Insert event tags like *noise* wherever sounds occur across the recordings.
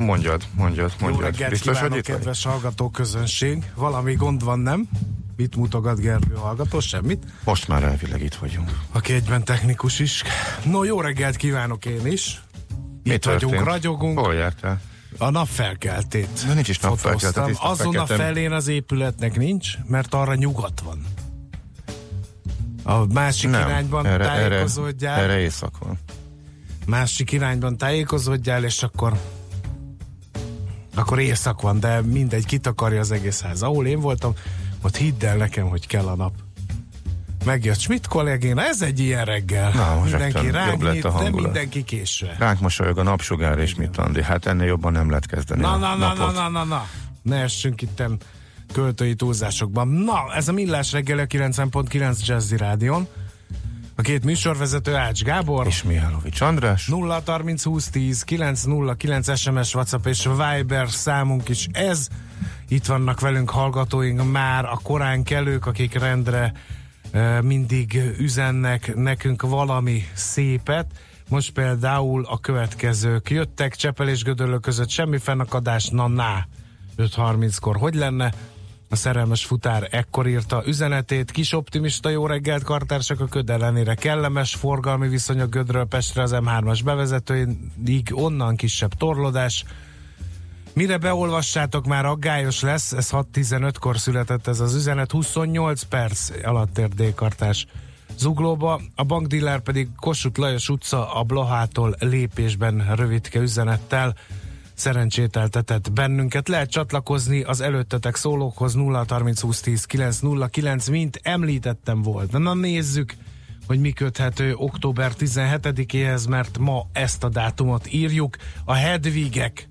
Na, mondjad, mondjad, Jó mondjad. reggelt Biztos, hogy kívánok, itt vagy? kedves hallgató közönség. Valami gond van, nem? Mit mutogat Gergő hallgató? Semmit. Most már elvileg itt vagyunk. Aki egyben technikus is. No, jó reggelt kívánok én is. Mi Itt vagyunk, történt? ragyogunk. Hol jártál? A napfelkeltét. De nincs is napfelkelt, fotóztam. a tiszta Azon a felén az épületnek nincs, mert arra nyugat van. A másik Nem, irányban erre, erre, tájékozódjál. erre éjszak van. másik irányban tájékozódjál, és akkor akkor éjszak van, de mindegy, kitakarja az egész ház. Ahol én voltam, ott hidd el nekem, hogy kell a nap. Megjött Schmidt kollégéna, ez egy ilyen reggel. Na, most mindenki ránk lett a de hangulat. mindenki késve. Ránk mosolyog a napsugár és mit Andi. Hát ennél jobban nem lehet kezdeni Na, a na, na, na, na, na, na. Ne essünk itten költői túlzásokban. Na, ez a Millás reggel a 90.9 Jazzy Rádion. A két műsorvezető Ács Gábor. És Mihálovics András. 0 30 20 10 909 SMS, WhatsApp és Viber számunk is ez. Itt vannak velünk hallgatóink már a korán kelők, akik rendre mindig üzennek nekünk valami szépet. Most például a következők jöttek, Csepel és Gödöllő között semmi fennakadás, na na, 5.30-kor hogy lenne? A szerelmes futár ekkor írta üzenetét. Kis optimista jó reggelt, kartársak a köd ellenére kellemes forgalmi viszony a Gödről Pestre az M3-as bevezetőig, onnan kisebb torlódás. Mire beolvassátok, már aggályos lesz, ez 6.15-kor született ez az üzenet, 28 perc alatt ér D-kartás zuglóba, a bankdiller pedig Kossuth Lajos utca a Blahától lépésben rövidke üzenettel szerencsételtetett bennünket. Lehet csatlakozni az előttetek szólókhoz 0 30 20 10 909, mint említettem volt. Na nézzük, hogy mi köthető október 17-éhez, mert ma ezt a dátumot írjuk. A Hedvigek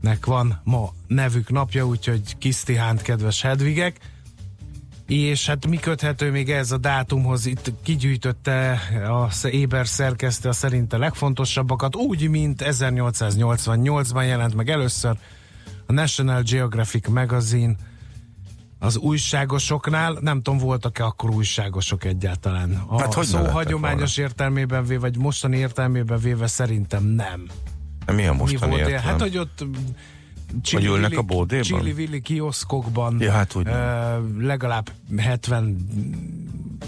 nek van ma nevük napja, úgyhogy Kisztihánt, kedves Hedvigek. És hát mi köthető még ez a dátumhoz? Itt kigyűjtötte a Éber szerkesztő a szerinte legfontosabbakat, úgy, mint 1888-ban jelent meg először a National Geographic Magazine az újságosoknál, nem tudom, voltak-e akkor újságosok egyáltalán. A Hát hogy szó hagyományos értelmében véve, vagy mostani értelmében véve szerintem nem. Mi a Mi mostani volt ilyen? értelem? Hát, hogy ott Hogy ülnek a bódéban? Csili-villi kioszkokban Ja, hát úgy ö, legalább 70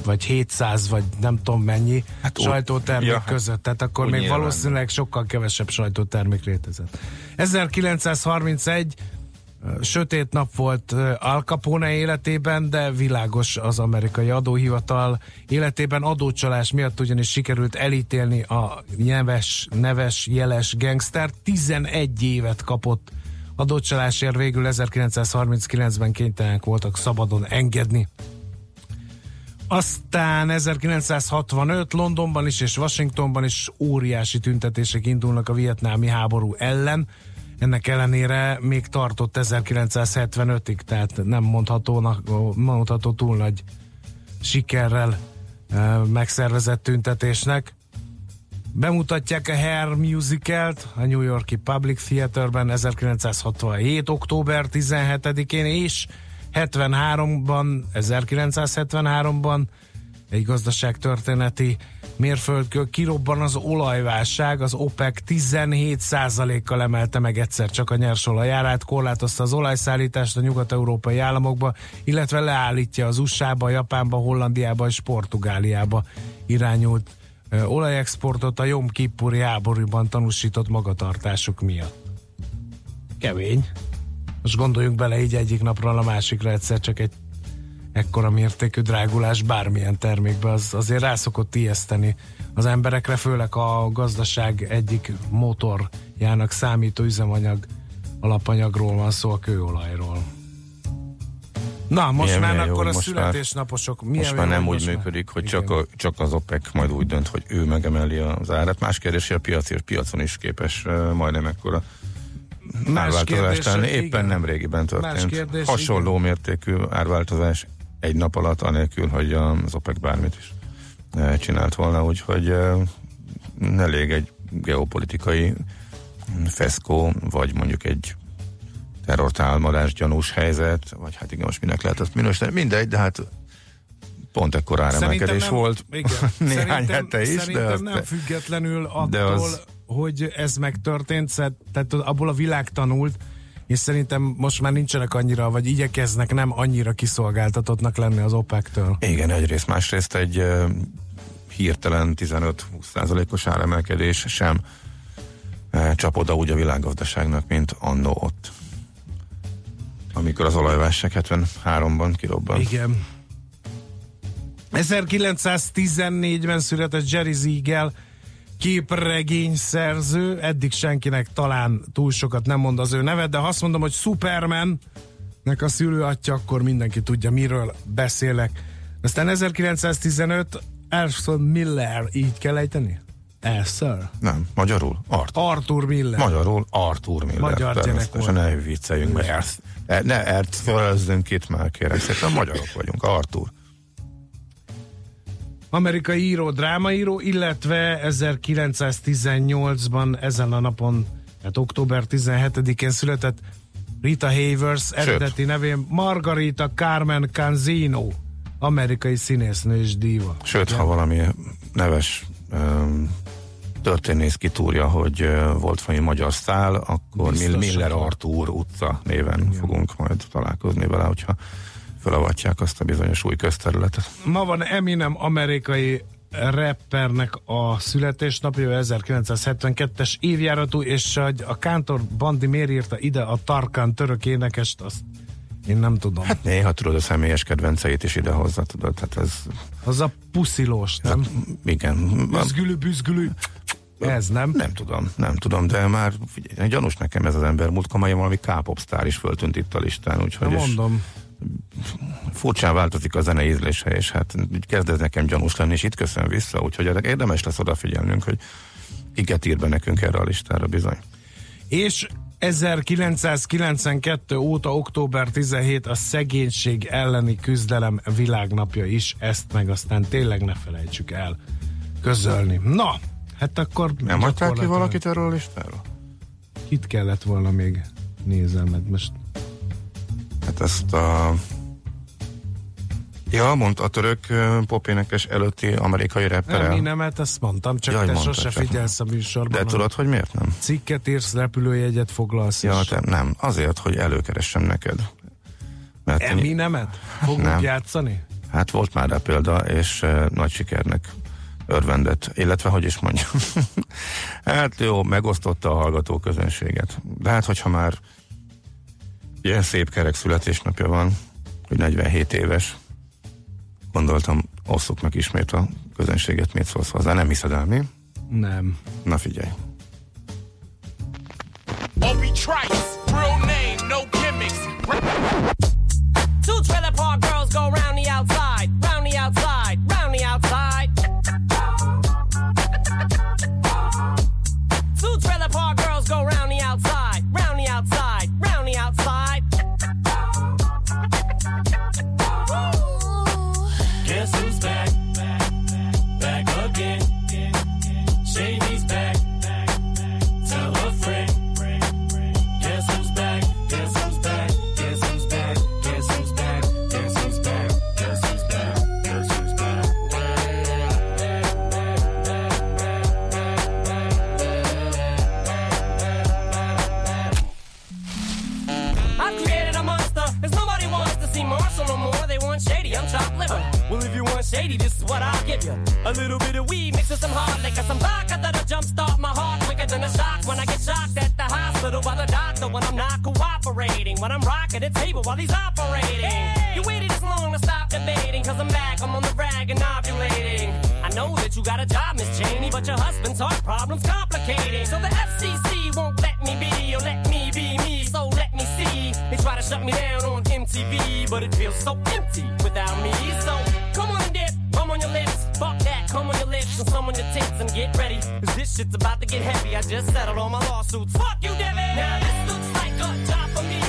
vagy 700 vagy nem tudom mennyi Hát sajtótermék ja, hát között. Tehát akkor még nyilván. valószínűleg sokkal kevesebb sajtótermék létezett. 1931 ö, sötét nap volt Al Capone életében, de világos az amerikai adóhivatal életében adócsalás miatt ugyanis sikerült elítélni a neves, neves, jeles gangster. 11 évet kapott adócsalásért végül 1939-ben kénytelenek voltak szabadon engedni. Aztán 1965 Londonban is és Washingtonban is óriási tüntetések indulnak a vietnámi háború ellen. Ennek ellenére még tartott 1975-ig, tehát nem mondható, mondható túl nagy sikerrel e, megszervezett tüntetésnek. Bemutatják a Hair Musicalt a New Yorki Public Theaterben 1967. október 17-én és 73-ban, 1973-ban egy gazdaságtörténeti mérföldkő kirobban az olajválság, az OPEC 17%-kal emelte meg egyszer csak a nyersolajárát, korlátozta az olajszállítást a nyugat-európai államokba, illetve leállítja az USA-ba, Japánba, Hollandiába és Portugáliába irányult olajexportot a Jom Kippuri háborúban tanúsított magatartásuk miatt. Kemény. Most gondoljunk bele így egyik napról a másikra egyszer csak egy ekkora mértékű drágulás bármilyen termékbe, az azért rá szokott ijeszteni az emberekre, főleg a gazdaság egyik motorjának számító üzemanyag alapanyagról van szó, a kőolajról. Na, most Milyen- már milyen jó, akkor a most már- születésnaposok... milyen Most már jó, nem úgy most működik, hogy Igen. csak, a, csak az OPEC majd úgy dönt, hogy ő megemeli az árat. Más kérdés, hogy a piac és piacon is képes majdnem ekkora Más árváltozást tenni. igen. Éppen nem régiben Más történt. kérdés, Hasonló mértékű árváltozás egy nap alatt, anélkül, hogy az OPEC bármit is csinált volna, úgyhogy elég egy geopolitikai feszkó, vagy mondjuk egy terrortámadás gyanús helyzet, vagy hát igen, most minek lehet azt minősíteni, mindegy, de hát pont ekkor áremelkedés nem- volt igen. *laughs* néhány hete is, de, Szerintem az, nem függetlenül attól, de az- hogy ez megtörtént, tehát abból a világ tanult, és szerintem most már nincsenek annyira, vagy igyekeznek nem annyira kiszolgáltatottnak lenni az OPEC-től. Igen, egyrészt, másrészt egy uh, hirtelen 15-20 százalékos áremelkedés sem uh, csap oda úgy a világgazdaságnak, mint annó ott. Amikor az olajválság 73-ban kirobban. Igen. 1914-ben született Jerry Siegel, képregény szerző, eddig senkinek talán túl sokat nem mond az ő neve, de ha azt mondom, hogy Superman, nek a szülőatja, akkor mindenki tudja, miről beszélek. Aztán 1915 Erson Miller, így kell ejteni? Elször. Nem, magyarul? Arthur. Arthur Miller. Magyarul Arthur Miller. Magyar gyerek volt. ne vicceljünk, mert ne, ne Erth fölözzünk itt már, kérem szépen, magyarok vagyunk, Arthur. amerikai író, drámaíró, illetve 1918-ban ezen a napon, hát október 17-én született Rita Hayworth eredeti nevén Margarita Carmen Canzino, amerikai színésznő és díva. Sőt, ha valami neves um, történész kitúrja, hogy volt valami magyar szál, akkor Biztos, Mill- Miller Artúr utca néven fogunk majd találkozni vele, hogyha felavatják azt a bizonyos új közterületet. Ma van Eminem amerikai rappernek a születésnapja, ő 1972-es évjáratú, és a Kántor Bandi miért írta ide a Tarkan török énekest, azt én nem tudom. Hát, Néha tudod a személyes kedvenceit is idehozza, tudod, hát ez, az a puszilós, nem? igen, Büzgülő, büzgülő. Ez nem? nem tudom, nem tudom, de már figyelj, gyanús nekem ez az ember. Múltkor már valami K-pop sztár is föltűnt itt a listán, úgyhogy és mondom. furcsán változik a zene ízlése, és hát kezd ez nekem gyanús lenni, és itt köszön vissza, úgyhogy erre érdemes lesz odafigyelnünk, hogy kiket ír be nekünk erre a listára bizony. És 1992 óta október 17 a szegénység elleni küzdelem világnapja is, ezt meg aztán tényleg ne felejtsük el közölni. Na, hát akkor Nem hagyták ki valakit erről a listáról? Kit kellett volna még nézem, mert most Hát ezt a... Ja, mondta a török popénekes előtti amerikai nem, rapper. én nem, hát ezt mondtam, csak Jaj, te mondtad, sose csak. figyelsz a műsorban. De tudod, hogy miért nem? Cikket írsz, repülőjegyet foglalsz. Ja, te, nem. Azért, hogy előkeressem neked. Mert Eminemet? Fogunk Nem. játszani? Hát volt már rá példa, és uh, nagy sikernek örvendett, illetve hogy is mondjam. *laughs* hát jó, megosztotta a hallgató közönséget. De hát, hogyha már ilyen szép kerek születésnapja van, hogy 47 éves, gondoltam, osszuk meg ismét a közönséget, mit szólsz hozzá. Nem hiszed el, mi? Nem. Na figyelj. Obi Trice, real name, no gimmicks. Two give you a little bit of weed mixed with some hard liquor, some vodka that'll jumpstart my heart quicker than a shock when I get shocked at the hospital by the doctor when I'm not cooperating. When I'm rocking the table while he's operating. You waited this long to stop debating, cause I'm back, I'm on the rag and ovulating. I know that you got a job, Miss Cheney, but your husband's heart problem's complicating. So the FCC won't let me be, or let me be me, so let me see. They try to shut me down on MTV, but it feels so empty without me. So come on and come on your lips, fuck that, come on your lips and on your tits and get ready. Cause this shit's about to get heavy. I just settled all my lawsuits. Fuck you, Debbie! Now this looks like a job for me,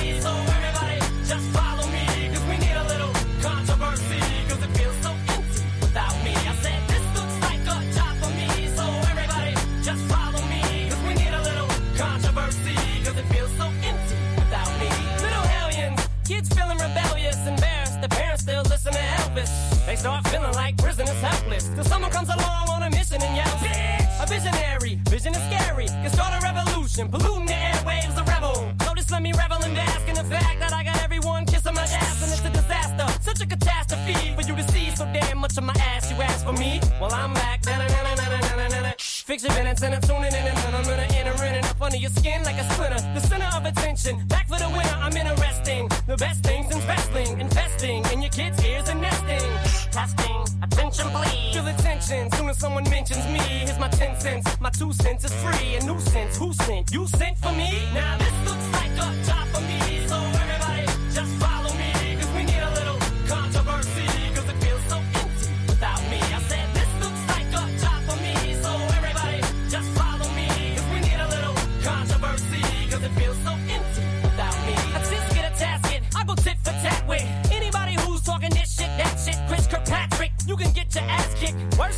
They start feeling like prisoners helpless. Till someone comes along on a mission and yells, Bitch! A visionary, vision is scary. Can start a revolution, polluting the airwaves, a rebel. Just let me revel and bask in the fact that I got everyone kissing my ass and it's a disaster. Such a catastrophe for you to see so damn much of my ass. You ask for me? Well, I'm back. Fix your minutes and I'm tuning in and I'm gonna enter in and up under your skin like a splinter. The center of attention, back for the winner. I'm interesting. The best things investing Testing, attention please. Feel attention. soon as someone mentions me. Here's my 10 cents. My two cents is free. A nuisance. Who sent? You sent for me? Now this looks like a job for me. So everybody just follow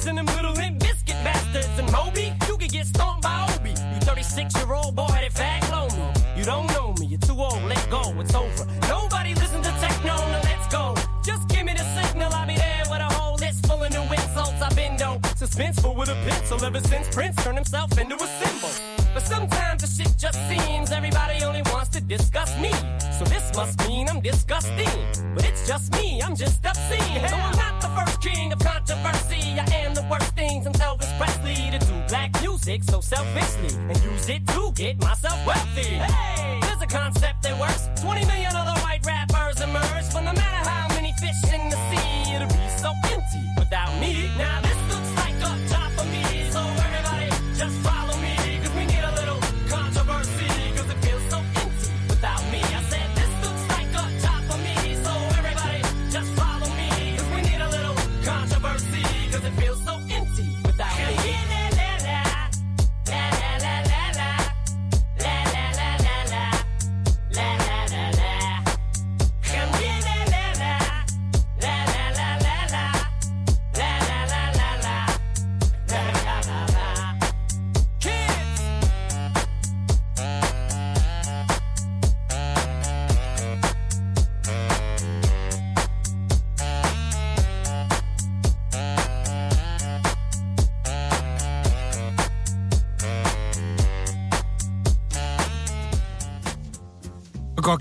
Worse than them little limp biscuit bastards. And Moby, you can get stomped by Obi. You 36 year old boy fag low me. You don't know me, you're too old, let go, it's over. Nobody listen to techno, now let's go. Just give me the signal, I'll be there with a whole list full of new insults. I've been though suspenseful with a pencil ever since Prince turned himself into a symbol. But sometimes the shit just seems everybody only wants to discuss me. So this must mean I'm disgusting. But it's just me, I'm just obscene. So I'm not the first king of controversy. I am worst thing since Elvis Presley to do black music so selfishly and use it to get myself wealthy. Hey, there's a concept that works. 20 million other white rappers emerge, but no matter how many fish in the sea, it'll be so empty without me. Now this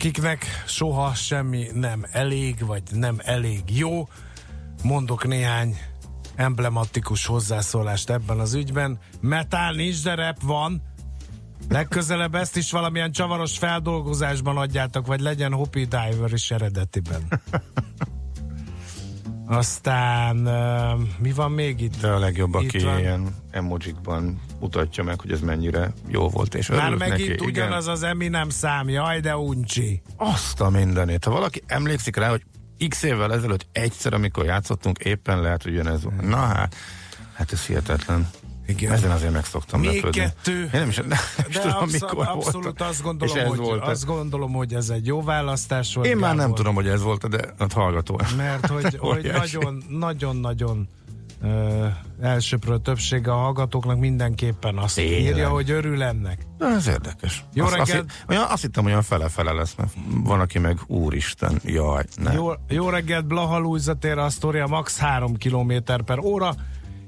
akiknek soha semmi nem elég, vagy nem elég jó. Mondok néhány emblematikus hozzászólást ebben az ügyben. Metál nincs, de rap van. Legközelebb ezt is valamilyen csavaros feldolgozásban adjátok, vagy legyen Hopi Diver is eredetiben. *laughs* Aztán mi van még itt? De a legjobb, Itt aki van. ilyen emojikban mutatja meg, hogy ez mennyire jó volt, és Már megint neki. ugyanaz az Eminem szám, jaj de uncsi. Azt a mindenét. Ha valaki emlékszik rá, hogy x évvel ezelőtt egyszer, amikor játszottunk, éppen lehet, hogy ugyanez volt. Na hát, hát ez hihetetlen. Igen. Ezen azért meg szoktam Még lepődni. kettő. Én nem is, nem is De tudom, abszol- mikor abszolút volt. azt gondolom, és ez hogy, volt. azt gondolom, hogy ez egy jó választás volt. Én már nem tudom, hogy ez volt, de a hallgató. Mert hogy, *laughs* hogy Óriási. nagyon, nagyon-nagyon ö, elsőprő többsége a hallgatóknak mindenképpen azt Tényleg. írja, hogy örül ennek. De ez érdekes. Jó azt, azt, reggelt. hitt- olyan, azt hittem, olyan fele-fele lesz, mert van, aki meg úristen, jaj, ne. Jó, jó reggelt, Blaha Lujza tér a sztoria max 3 km per óra,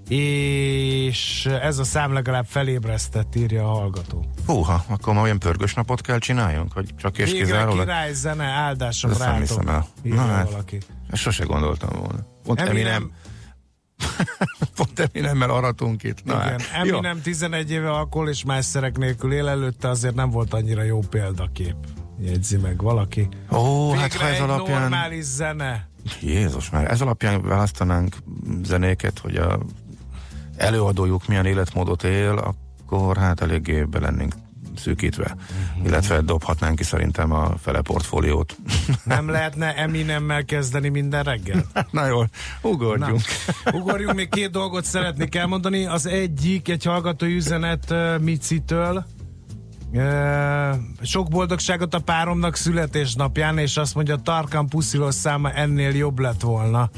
és ez a szám legalább felébresztett, írja a hallgató. Húha, akkor ma olyan pörgős napot kell csináljunk, hogy csak és Végre kizárólag. király zene, áldásom Ezt rátok, hiszem el. Na hát. valaki. Ezt sose gondoltam volna. Pont Eminem- Eminem, *laughs* Pont Eminemmel aratunk itt. Na, Igen, hát, jó. Eminem 11 éve alkohol és más szerek nélkül él előtte, azért nem volt annyira jó példakép. Jegyzi meg valaki. Ó, Végre hát ha ez alapján... normális zene. Jézus már, ez alapján választanánk zenéket, hogy a előadójuk milyen életmódot él, akkor hát eléggé be lennénk szűkítve. Mhm. Illetve dobhatnánk ki szerintem a fele portfóliót. Nem lehetne Eminemmel kezdeni minden reggel? *laughs* Na jól, ugorjunk. Na, ugorjunk, még két dolgot szeretnék elmondani. Az egyik, egy hallgató üzenet uh, Micitől. Sok boldogságot a páromnak születésnapján, és azt mondja, Tarkan puszilós száma ennél jobb lett volna.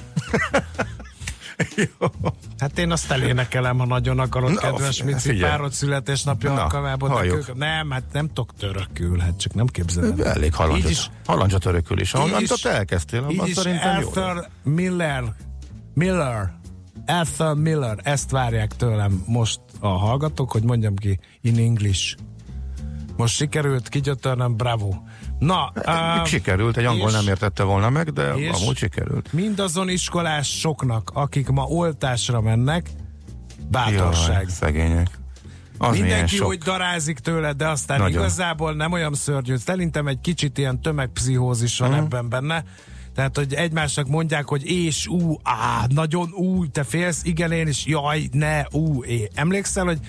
*laughs* Hát én azt elénekelem, ha nagyon akarod, Na, kedves Mici, párod születésnapja Na, alkalmában. de halljuk. Nem, hát nem tudok törökül, hát csak nem képzelem. Elég Így is- halandzsat, halandzsat örökül is. Ahonnan is- ott elkezdtél, abban szerintem jó. Arthur Miller, Miller, Arthur Miller, ezt várják tőlem most a hallgatók, hogy mondjam ki in English. Most sikerült kigyötörnöm, bravo. Na, Uh, sikerült, egy angol és- nem értette volna meg, de amúgy sikerült. mindazon iskolás soknak, akik ma oltásra mennek, bátorság. Jaj, szegények. Az Mindenki úgy darázik tőle, de aztán Nagyon. igazából nem olyan szörnyű. Szerintem egy kicsit ilyen tömegpszichózis van Mhm. ebben benne. Tehát, hogy egymásnak mondják, hogy és, ú, á, nagyon, ú, te félsz, igen, én is, jaj, ne, ú, é. Emlékszel, hogy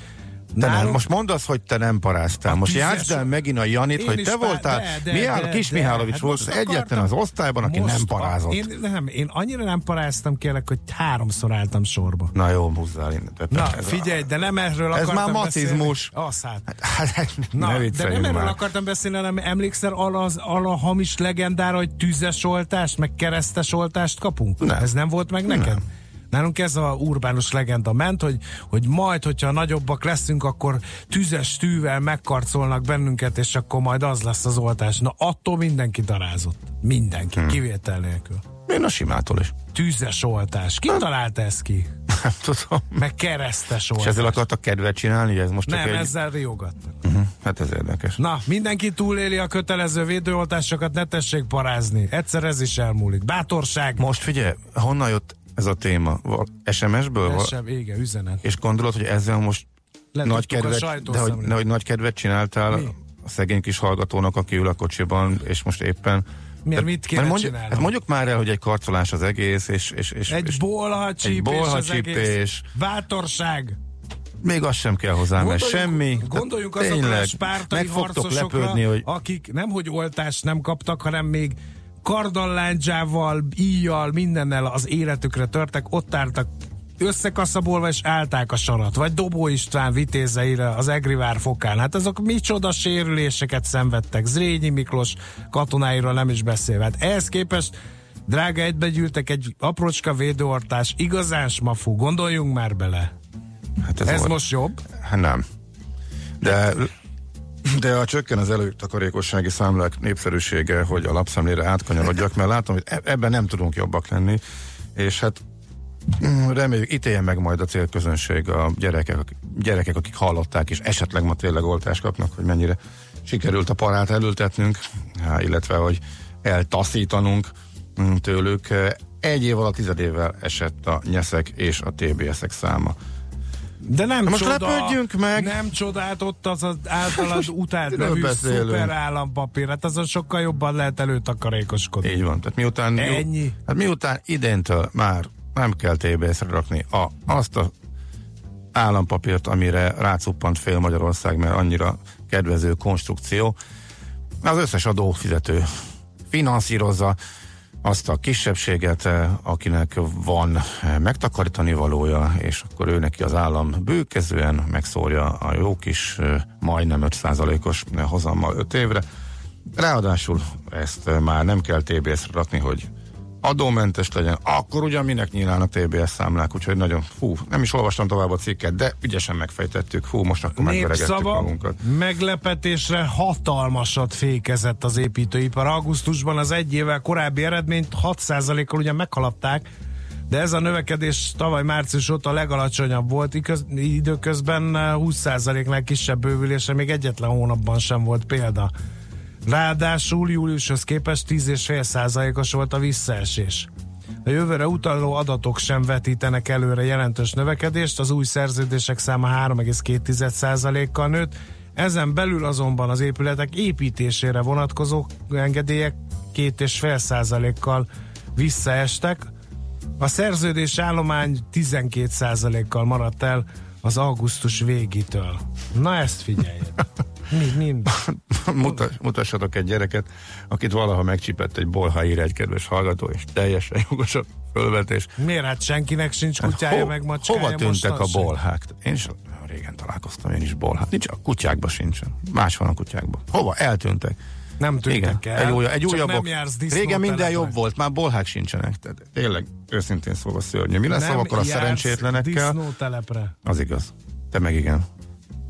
Te nem, most mondd azt, hogy te nem paráztál. Most tízes- játszd el megint a Janit, Én hogy te voltál. de, de, Mihály, de, Kis de. Mihálovics Hát volt az most egyetlen az osztályban, aki most nem a- parázott. Én, nem, én annyira nem paráztam, kérlek, hogy háromszor álltam sorba. Na jó, húzzál innen. Na, ez a- figyelj, de nem erről Ez akartam már beszélni. macizmus. Az hát. Hát, Na, ne de vicceljünk nem erről már. akartam beszélni, hanem emlékszel arra, az, arra a hamis legendára, hogy tüzes oltást, meg keresztes oltást kapunk? Nem. Ez nem volt meg neked? Nem. Nálunk ez a urbánus legenda ment, hogy, hogy majd, hogyha nagyobbak leszünk, akkor tüzes tűvel megkarcolnak bennünket, és akkor majd az lesz az oltás. Na, attól mindenki darázott. Mindenki, Hmm. kivétel nélkül. Én a simától is. Tüzes oltás. Ki találta ezt ki? Nem tudom. Meg keresztes És oltás. ezzel akartak kedvet csinálni? Ez most csak Nem, egy... ezzel riogattak. Uh-huh. Hát ez érdekes. Na, mindenki túléli a kötelező védőoltásokat, ne tessék parázni. Egyszer ez is elmúlik. Bátorság. Most figyelj, honnan jött ez a téma? SMS-ből? Sem, igen, üzenet. És gondolod, hogy ezzel most nagy Letudtuk a kedvet, de hogy, de hogy nagy kedvet csináltál Mi? a szegény kis hallgatónak, aki ül a kocsiban, és most éppen... Miért, mit kéne mert mondjuk, csinálnom? hát mondjuk már el, hogy egy karcolás az egész, és, és, és, Egy és bolhacsípés. Bátorság. még az sem kell hozzá, mert semmi. Gondoljunk Tehát azokra a spártai meg harcosokra, lepődni, hogy akik nemhogy oltást nem kaptak, hanem még kardalláncsával, íjjal, mindennel az életükre törtek, ott álltak összekaszabolva, és állták a sarat. Vagy Dobó István vitézeire az Egrivár fokán. Hát azok micsoda sérüléseket szenvedtek. Zrényi Miklós katonáiról nem is beszélve. Hát ehhez képest drága egybegyűltek egy aprócska védőortás, igazán smafú, gondoljunk már bele. hát Ez volt. most jobb? Hát nem. De, de a csökken az előtakarékossági számlák népszerűsége, hogy a lapszemlére átkanyarodjak, mert látom, hogy e- ebben nem tudunk jobbak lenni, és hát mm, reméljük, ítéljen meg majd a célközönség, a gyerekek, gyerekek, akik hallották, és esetleg ma tényleg oltást kapnak, hogy mennyire sikerült a parát elültetnünk, há, illetve, hogy eltaszítanunk mm, tőlük. Egy év alatt tizedével esett a nyeszek és a TBS-ek száma. De nem Na most csoda, lepődjünk meg. Nem csodát ott az az általad *laughs* utált nevű szuper állampapír. Hát azon sokkal jobban lehet előtakarékoskodni. Így van. Tehát miután, Ennyi. hát miután idéntől már nem kell TBS-re rakni a, azt a állampapírt, amire rácuppant fél Magyarország, mert annyira kedvező konstrukció, az összes adófizető finanszírozza azt a kisebbséget, eh, akinek van eh, megtakarítani valója, és akkor ő neki az állam bőkezően megszórja a jó kis, eh, majdnem 5%-os hozammal 5 évre. Ráadásul ezt már nem kell TBS-re rakni, hogy adómentes legyen, akkor ugyan minek nyílálnak TBS számlák, úgyhogy nagyon, fú, nem is olvastam tovább a cikket, de ügyesen megfejtettük, fú, most akkor megveregettük magunkat. meglepetésre hatalmasat fékezett az építőipar. Augusztusban az egy évvel korábbi eredményt 6%-kal ugyan meghaladták, de ez a növekedés tavaly március óta a legalacsonyabb volt, Iköz, időközben 20%-nál kisebb bővülése még egyetlen hónapban sem volt példa. Ráadásul júliushoz képest 10,5%-os volt a visszaesés. A jövőre utaló adatok sem vetítenek előre jelentős növekedést, az új szerződések száma 3,2%-kal nőtt, ezen belül azonban az épületek építésére vonatkozó engedélyek 2,5%-kal visszaestek, a szerződés állomány 12%-kal maradt el az augusztus végitől. Na ezt figyeljed. *laughs* Mi, mi? *laughs* Mutas, mutassatok egy gyereket, akit valaha megcsipett egy bolha ír egy kedves hallgató, és teljesen jogos a fölvetés. Miért hát senkinek sincs kutyája, Ho- meg macskája Hova tűntek a bolhák? Én is régen találkoztam, én is bolhák. Nincs, a kutyákban sincsen. Más van a kutyákban. Hova? Eltűntek. Nem tűntek Igen, el. egy, újabb, egy újabb Régen minden disznótelepre. jobb volt, már bolhák sincsenek. Tehát tényleg, őszintén szólva szörnyű. Mi lesz Nem akkor a szerencsétlenekkel? disznótelepre. Az igaz. Te meg igen.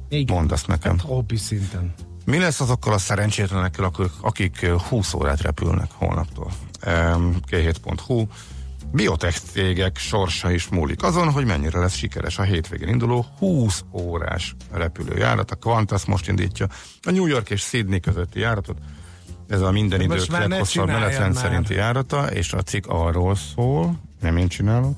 Igen. Mondd azt nekem. Hát hobbi szinten. Mi lesz azokkal a szerencsétlenekkel, akik, akik ö, 20 órát repülnek holnaptól? Em, G7.hu Biotech cégek sorsa is múlik azon, hogy mennyire lesz sikeres a hétvégén induló 20 órás repülőjárat. A Qantas most indítja a New York és Sydney közötti járatot. Ez a minden idők leghosszabb menetrend szerinti járata, és a cikk arról szól, nem én csinálom,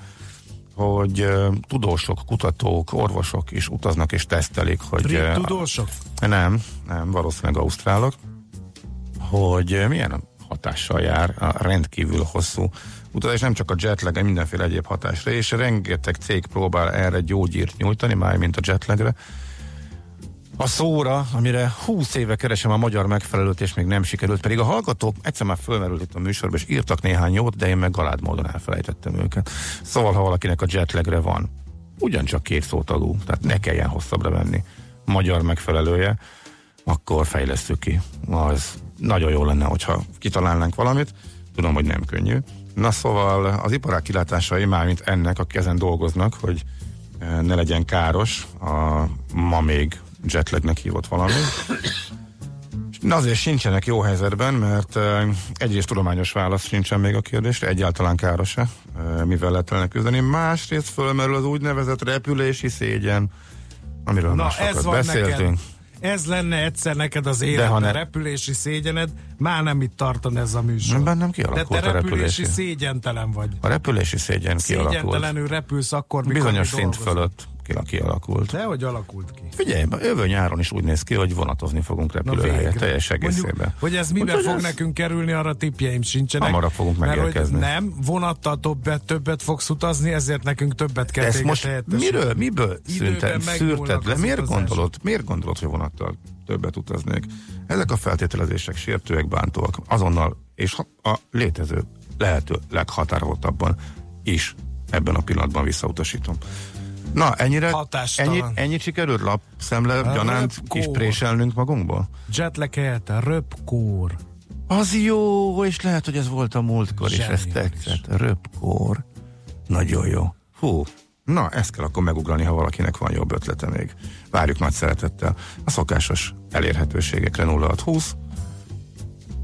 hogy tudósok, kutatók, orvosok is utaznak és tesztelik, hogy tudósok? nem, nem, valószínűleg ausztrálok, hogy milyen hatással jár a rendkívül hosszú utazás, nem csak a jetlag, mindenféle egyéb hatásra, és rengeteg cég próbál erre gyógyírt nyújtani, már mint a jetlagre. A szóra, amire 20 éve keresem a magyar megfelelőt, és még nem sikerült, pedig a hallgatók egyszer már fölmerült itt a műsorban, és írtak néhány jót, de én meg galád módon elfelejtettem őket. Szóval, ha valakinek a jetlagre van, ugyancsak két szótagú, tehát ne kelljen hosszabbra venni magyar megfelelője, akkor fejlesztjük ki. Az nagyon jó lenne, hogyha kitalálnánk valamit. Tudom, hogy nem könnyű. Na szóval az iparák kilátásai már mint ennek, akik ezen dolgoznak, hogy eh, ne legyen káros a ma még jetlagnek hívott valami. Na azért sincsenek jó helyzetben, mert egyrészt tudományos válasz sincsen még a kérdésre, egyáltalán káros-e, uh, mivel lehet ellene küzdeni. Másrészt fölmerül az úgynevezett repülési szégyen, amiről Na ez van beszéltünk. neked. Ez lenne egyszer neked az életben, ne- repülési szégyened, már nem itt tartan ez a műsor. Nem, bennem De kialakult te a repülési repülési. szégyentelen vagy. A repülési szégyen kialakult. Szégyentelenül repülsz akkor, mikor Bizonyos szint fölött ki- kialakult. De hogy alakult ki? Figyelj, jövő nyáron is úgy néz ki, hogy vonatozni fogunk repülőhelyet teljes egészében. Mondjuk, hogy ez miben Úgyhogy fog ez- nekünk kerülni, arra tippjeim sincsenek. Hamarabb fogunk Mert megérkezni. nem, vonattal többet, többet fogsz utazni, ezért nekünk többet kell Ezt most helyettesíteni. miről, miből szüntet, szűrted le? Miért utazások. gondolod, miért gondolod, hogy vonattal többet utaznék? Ezek a feltételezések sértőek, bántóak. Azonnal, és a létező, lehető leghatározottabban is ebben a pillanatban visszautasítom. Na, ennyire, Hatástalan. ennyi, ennyit sikerült lapszemle gyanánt röpkó. kis préselnünk magunkból? Jetlag helyett röpkór. Az jó, és lehet, hogy ez volt a múltkor, és ez Zseniális. tetszett. Röpkor. Nagyon jó. Hú, na, ezt kell akkor megugrani, ha valakinek van jobb ötlete még. Várjuk nagy szeretettel. A szokásos elérhetőségekre 0620.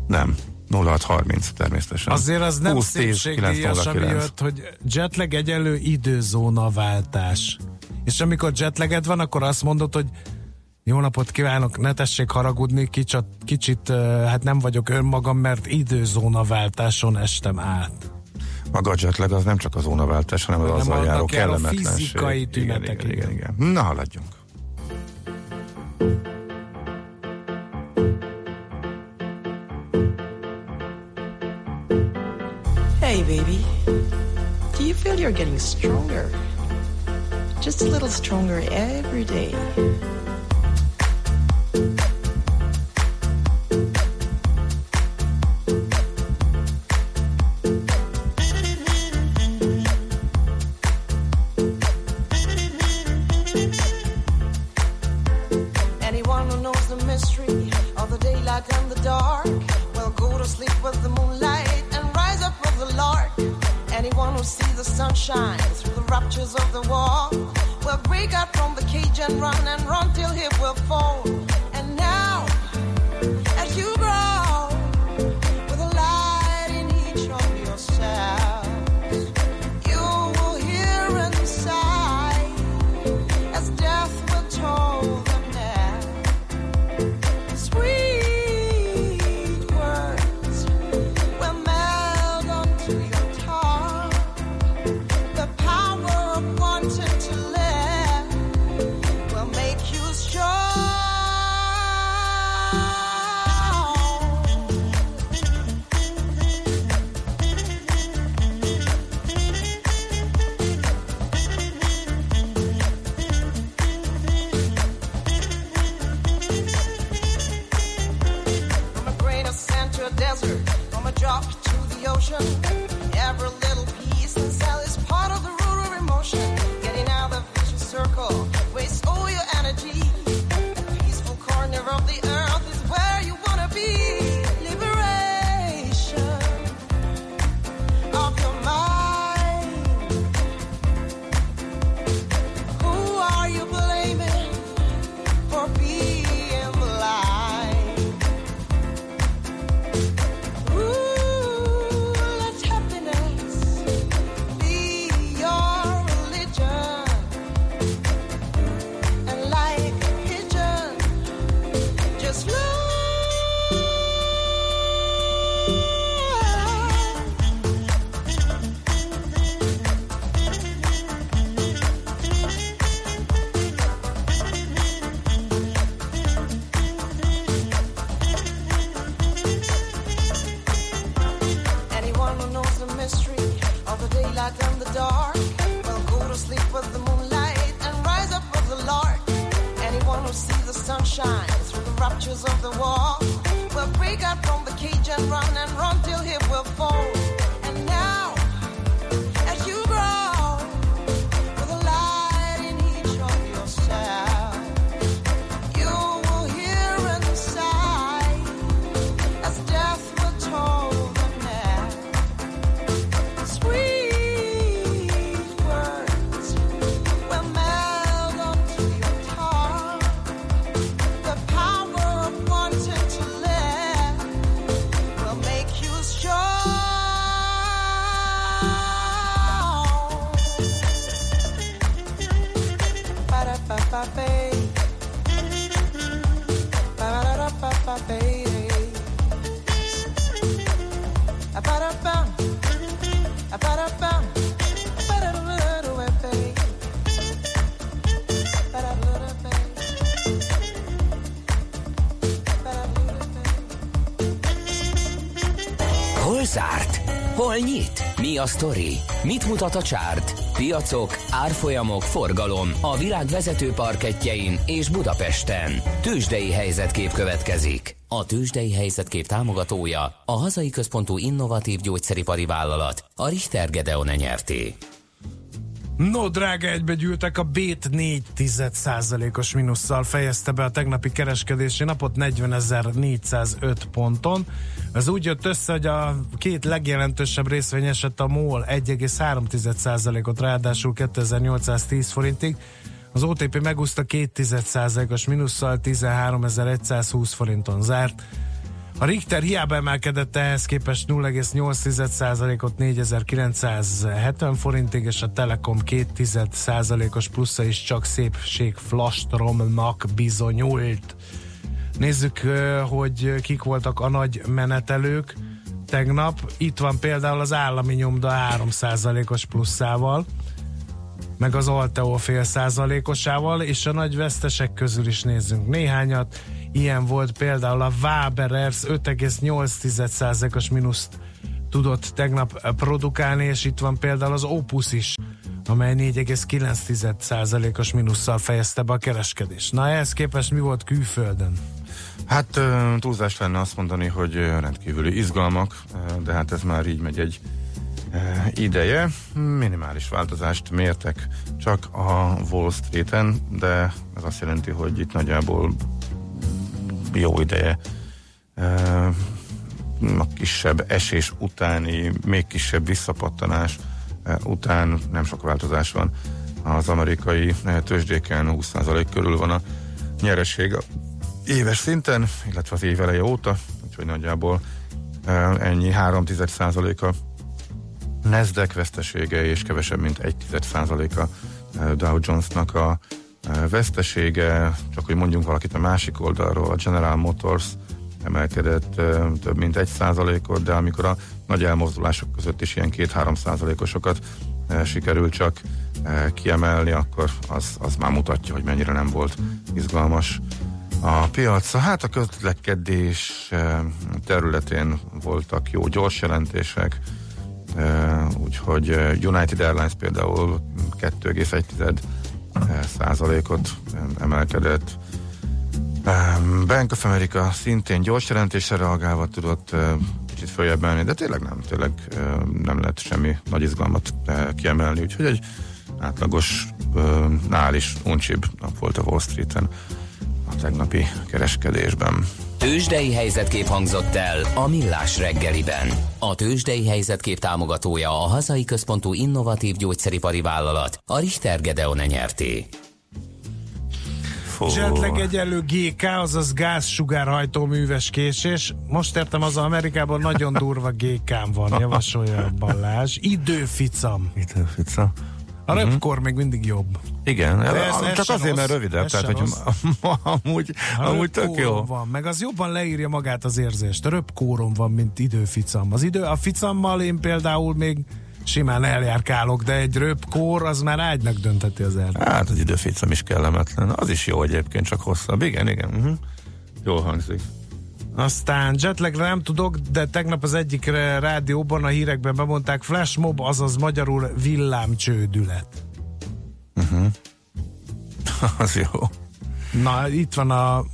Nem, 0630 természetesen. Azért az nem 20, 10, szépségdíjas, ami 909. jött, hogy jetlag egyelő időzónaváltás. És amikor jetlaged van, akkor azt mondod, hogy jó napot kívánok, ne tessék haragudni, kicsit, kicsit hát nem vagyok önmagam, mert időzónaváltáson estem át. Maga a jetlag az nem csak a zónaváltás, hanem az Hanem azzal járó kellemetlenség. fizikai Igen, tünetek, Igen, igen, igen. Na, haladjunk. Hey, baby. Do you feel you're getting stronger? Just a little stronger every day. Sees the sunshine through the raptures of the wall will break out from the cage and run and run till he will fall. to a desert, from a drop to the ocean. Every little piece and cell is part of the root of emotion. Getting out of the vicious circle. Mi a sztori? Mit mutat a csárt? Piacok, árfolyamok, forgalom a világ vezető parketjein és Budapesten. Tősdei helyzetkép következik. A Tősdei helyzetkép támogatója a hazai központú innovatív gyógyszeripari vállalat, a Richter Gedeon nyerté. No, drága, egybegyűltek a Bét 4 os mínusszal fejezte be a tegnapi kereskedési napot 40.405 ponton. Ez úgy jött össze, hogy a két legjelentősebb részvény esett a MOL 1,3%-ot, ráadásul 2810 forintig. Az OTP megúszta 2,1%-os mínusszal 13.120 forinton zárt. A Richter hiába emelkedett ehhez képest 0,8%-ot 4970 forintig, és a Telekom 2%-os plusza is csak szépség flastromnak bizonyult. Nézzük, hogy kik voltak a nagy menetelők tegnap. Itt van például az állami nyomda 3%-os pluszával, meg az Alteo fél százalékosával, és a nagy vesztesek közül is nézzünk néhányat. Ilyen volt például a Waberers 5,8%-os mínuszt tudott tegnap produkálni, és itt van például az Opus is, amely 4,9%-os mínusszal fejezte be a kereskedést. Na ehhez képest mi volt külföldön? Hát túlzás lenne azt mondani, hogy rendkívüli izgalmak, de hát ez már így megy egy ideje. Minimális változást mértek csak a Wall Street-en, de ez azt jelenti, hogy itt nagyjából jó ideje a kisebb esés utáni, még kisebb visszapattanás után nem sok változás van. Az amerikai tőzsdéken 20% körül van a nyereség éves szinten, illetve az év eleje óta, úgyhogy nagyjából ennyi 3% a Nasdaq vesztesége és kevesebb, mint 1% a Dow Jonesnak a vesztesége, csak hogy mondjunk valakit a másik oldalról, a General Motors emelkedett több mint 1% ot de amikor a nagy elmozdulások között is ilyen 2-3 százalékosokat sikerül csak kiemelni, akkor az, az már mutatja, hogy mennyire nem volt izgalmas a piac. Hát a közlekedés területén voltak jó gyors jelentések, úgyhogy United Airlines például 2,1 százalékot emelkedett. Bank of America szintén gyors jelentésre reagálva tudott picit följebb menni, de tényleg nem, tényleg nem lehet semmi nagy izgalmat kiemelni, úgyhogy egy átlagos nál is uncsibb nap volt a Wall Street-en a tegnapi kereskedésben. Tőzsdei helyzetkép hangzott el a Millás reggeliben. A Tőzsdei helyzetkép támogatója a hazai központú innovatív gyógyszeripari vállalat, a Richter Gedeon nyerté. Jetlag egyenlő GK, azaz gázsugárhajtó műves késés. Most értem, az Amerikában nagyon durva GK-m van, javasolja Balázs. Időficam. Itt a fica. A röpkor még mindig jobb. Igen, ez- ez, ez csak azért, mert rövidebb, Ez tehát hogy *laughs* amúgy, amúgy tök jó. Van, meg az jobban leírja magát az érzést. A röpkórom van, mint időficam. Az idő, a ficammal én például még simán eljárkálok, de egy röpkór az már ágynak dönteti az erdőt. Hát az időficam is kellemetlen. Az is jó egyébként, csak hosszabb. Igen, igen. Uh-huh. Jól hangzik. Aztán jetlagre nem tudok, de tegnap az egyik rádióban a hírekben bemondták flashmob, azaz magyarul villámcsődület. *laughs* Az jó. Na, itt van a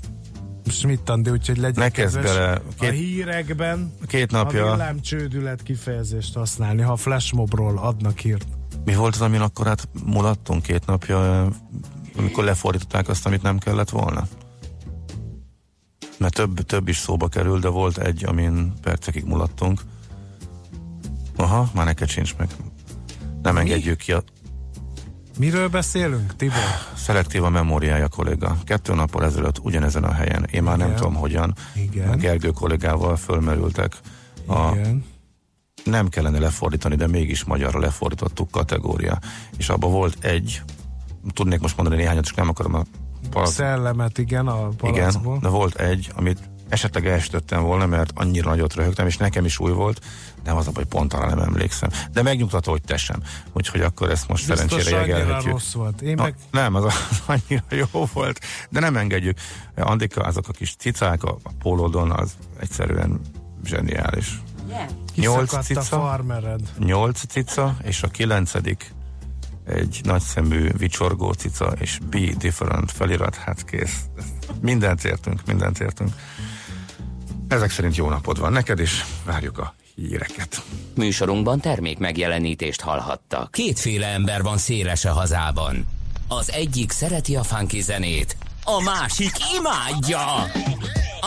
Schmidt Andi, úgyhogy legyen Ne kezd bele. a Két- hírekben Két a napja. villámcsődület kifejezést használni, ha flashmobról adnak hírt. Mi volt az, amin akkor hát mulattunk két napja, amikor lefordították azt, amit nem kellett volna? Mert több, több is szóba kerül, de volt egy, amin percekig mulattunk. Aha, már neked sincs meg. Nem engedjük ki a Miről beszélünk, Tibor? szelektív a memóriája kolléga. Kettő nappal ezelőtt ugyanezen a helyen. Én már nem Igen. tudom hogyan. Igen. A Gergő kollégával fölmerültek a Igen. nem kellene lefordítani, de mégis magyarra lefordítottuk kategória. És abban volt egy, tudnék most mondani néhányat, csak nem akarom a palac, Szellemet, igen, a palacból. igen, de volt egy, amit esetleg elsütöttem volna, mert annyira nagyot röhögtem, és nekem is új volt, de az a baj, pont arra nem emlékszem. De megnyugtató, hogy te sem. Úgyhogy akkor ezt most Biztos szerencsére jegelhetjük. rossz volt. Én Na, meg Nem, az, az *laughs* annyira jó volt, de nem engedjük. Andika, azok a kis cicák a, a pólódon, az egyszerűen zseniális. Nyolc kiszakadt a cica? farmered. Nyolc cica, és a kilencedik egy nagyszemű vicsorgó cica, és be different felirat, hát kész. Mindent értünk, mindent értünk. Ezek szerint jó napod van neked, és várjuk a híreket. Műsorunkban termék megjelenítést hallhattak. Kétféle ember van széles a hazában. Az egyik szereti a funky zenét, a másik imádja.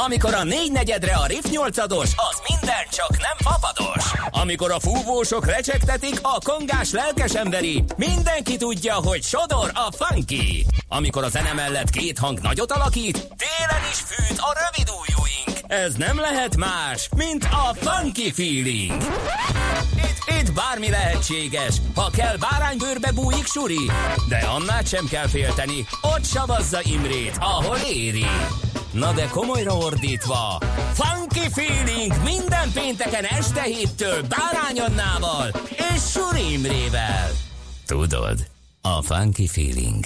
Amikor a négy negyedre a riff nyolcados, az minden csak nem fapados. Amikor a fúvósok recsegtetik, a kongás lelkes emberi, mindenki tudja, hogy sodor a funky. Amikor a zene mellett két hang nagyot alakít, télen is fűt a rövid ujjúink. Ez nem lehet más, mint a funky feeling. Itt, itt bármi lehetséges, ha kell báránybőrbe bújik suri, de annál sem kell félteni, ott savazza Imrét, ahol éri. Na de komolyra ordítva, Funky Feeling minden pénteken este héttől Bárány és Suri Imrével. Tudod, a Funky Feeling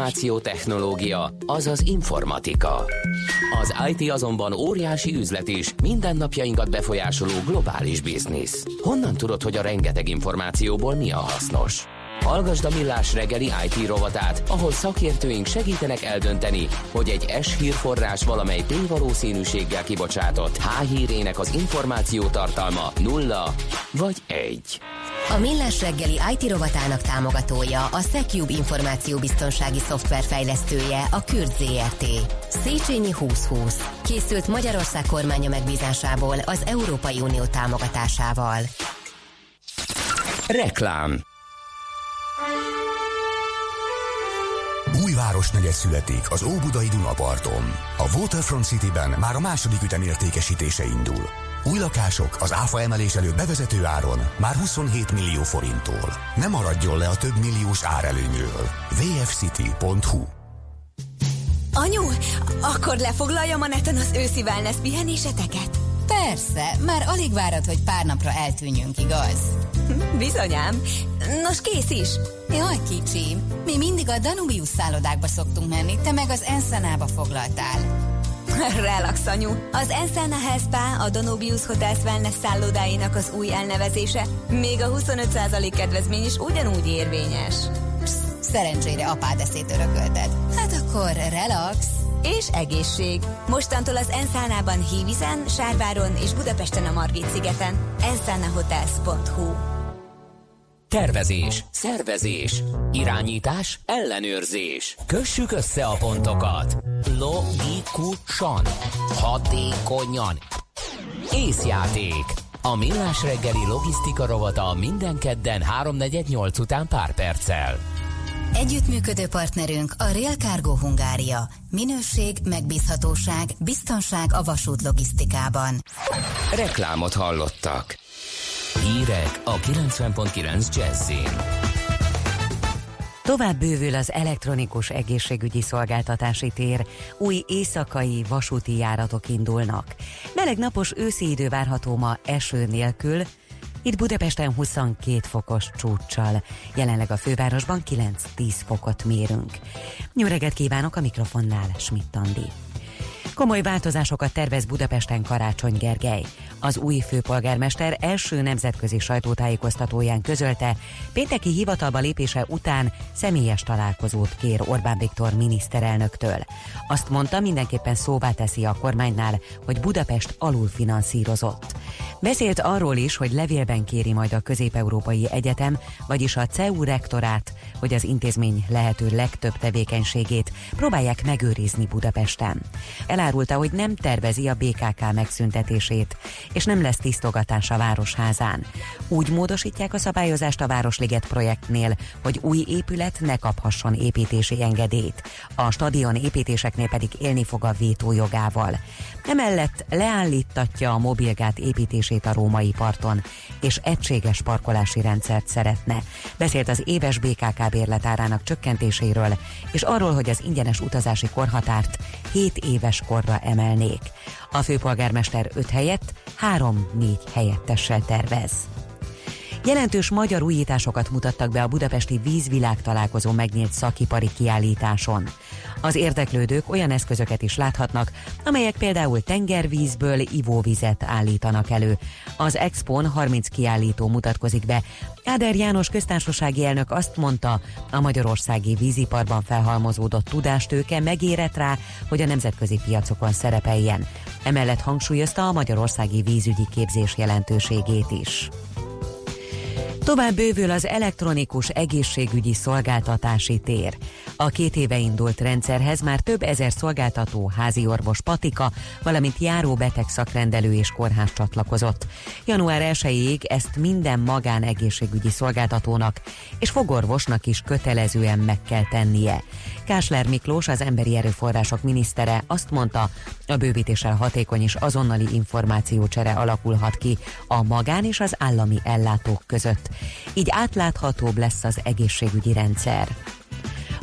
Információtechnológia, azaz informatika. Az IT azonban óriási üzlet is, mindennapjainkat befolyásoló globális biznisz. Honnan tudod, hogy a rengeteg információból mi a hasznos? Hallgasd a Millás reggeli IT rovatát, ahol szakértőink segítenek eldönteni, hogy egy S hírforrás valamely P valószínűséggel kibocsátott H hírének az információ tartalma nulla vagy egy. A Millás reggeli IT rovatának támogatója a Secube információbiztonsági szoftver fejlesztője a Kürt ZRT. Széchenyi 2020. Készült Magyarország kormánya megbízásából az Európai Unió támogatásával. Reklám Új városnegyed születik az Óbudai Dunaparton. A Waterfront Cityben már a második ütem értékesítése indul. Új lakások az áfa emelés előtt bevezető áron már 27 millió forinttól. Ne maradjon le a több milliós árelőnyről. vfcity.hu Anyu, akkor lefoglaljam a neten az őszi wellness pihenéseteket? Persze, már alig várod, hogy pár napra eltűnjünk, igaz? *laughs* Bizonyám. Nos, kész is. Jaj, kicsi, mi mindig a Danubius szállodákba szoktunk menni, te meg az Ensenába foglaltál. *laughs* Relax, anyu. Az Ensana Health a Danubius Hotels Wellness szállodáinak az új elnevezése, még a 25% kedvezmény is ugyanúgy érvényes. Psz, szerencsére apád eszét örökölted. Hát akkor relax. És egészség. Mostantól az Enszánában Hívizen, Sárváron és Budapesten a Margit szigeten. ensanahotels.hu Tervezés, szervezés, irányítás, ellenőrzés. Kössük össze a pontokat. Logikusan, hatékonyan. Észjáték. A millás reggeli logisztika rovata minden kedden 3.48 után pár perccel. Együttműködő partnerünk a Real Cargo Hungária. Minőség, megbízhatóság, biztonság a vasút logisztikában. Reklámot hallottak. Hírek a 90.9 Jazzin. Tovább bővül az elektronikus egészségügyi szolgáltatási tér, új éjszakai vasúti járatok indulnak. Meleg napos őszi idő várható ma eső nélkül, itt Budapesten 22 fokos csúccsal, jelenleg a fővárosban 9-10 fokot mérünk. Jó reggelt kívánok a mikrofonnál, Schmidt Andi. Komoly változásokat tervez Budapesten Karácsony Gergely. Az új főpolgármester első nemzetközi sajtótájékoztatóján közölte, pénteki hivatalba lépése után személyes találkozót kér Orbán Viktor miniszterelnöktől. Azt mondta, mindenképpen szóvá teszi a kormánynál, hogy Budapest alulfinanszírozott. Beszélt arról is, hogy levélben kéri majd a Közép-Európai Egyetem, vagyis a CEU rektorát, hogy az intézmény lehető legtöbb tevékenységét próbálják megőrizni Budapesten. Elárulta, hogy nem tervezi a BKK megszüntetését, és nem lesz tisztogatás a Városházán. Úgy módosítják a szabályozást a Városliget projektnél, hogy új épület ne kaphasson építési engedélyt. A stadion építéseknél pedig élni fog a vétójogával. Emellett leállítatja a mobilgát építését a római parton, és egységes parkolási rendszert szeretne. Beszélt az éves BKK bérletárának csökkentéséről, és arról, hogy az ingyenes utazási korhatárt 7 éves korra emelnék. A főpolgármester 5 helyett 3-4 helyettessel tervez. Jelentős magyar újításokat mutattak be a budapesti vízvilág találkozó megnyílt szakipari kiállításon. Az érdeklődők olyan eszközöket is láthatnak, amelyek például tengervízből ivóvizet állítanak elő. Az Expon 30 kiállító mutatkozik be. Áder János köztársasági elnök azt mondta, a magyarországi víziparban felhalmozódott tudástőke megérett rá, hogy a nemzetközi piacokon szerepeljen. Emellett hangsúlyozta a magyarországi vízügyi képzés jelentőségét is. Tovább bővül az elektronikus egészségügyi szolgáltatási tér. A két éve indult rendszerhez már több ezer szolgáltató, házi orvos, patika, valamint járó beteg szakrendelő és kórház csatlakozott. Január 1-ig ezt minden magánegészségügyi szolgáltatónak és fogorvosnak is kötelezően meg kell tennie. Kásler Miklós, az emberi erőforrások minisztere azt mondta, a bővítéssel hatékony és azonnali információcsere alakulhat ki a magán és az állami ellátók között. Így átláthatóbb lesz az egészségügyi rendszer.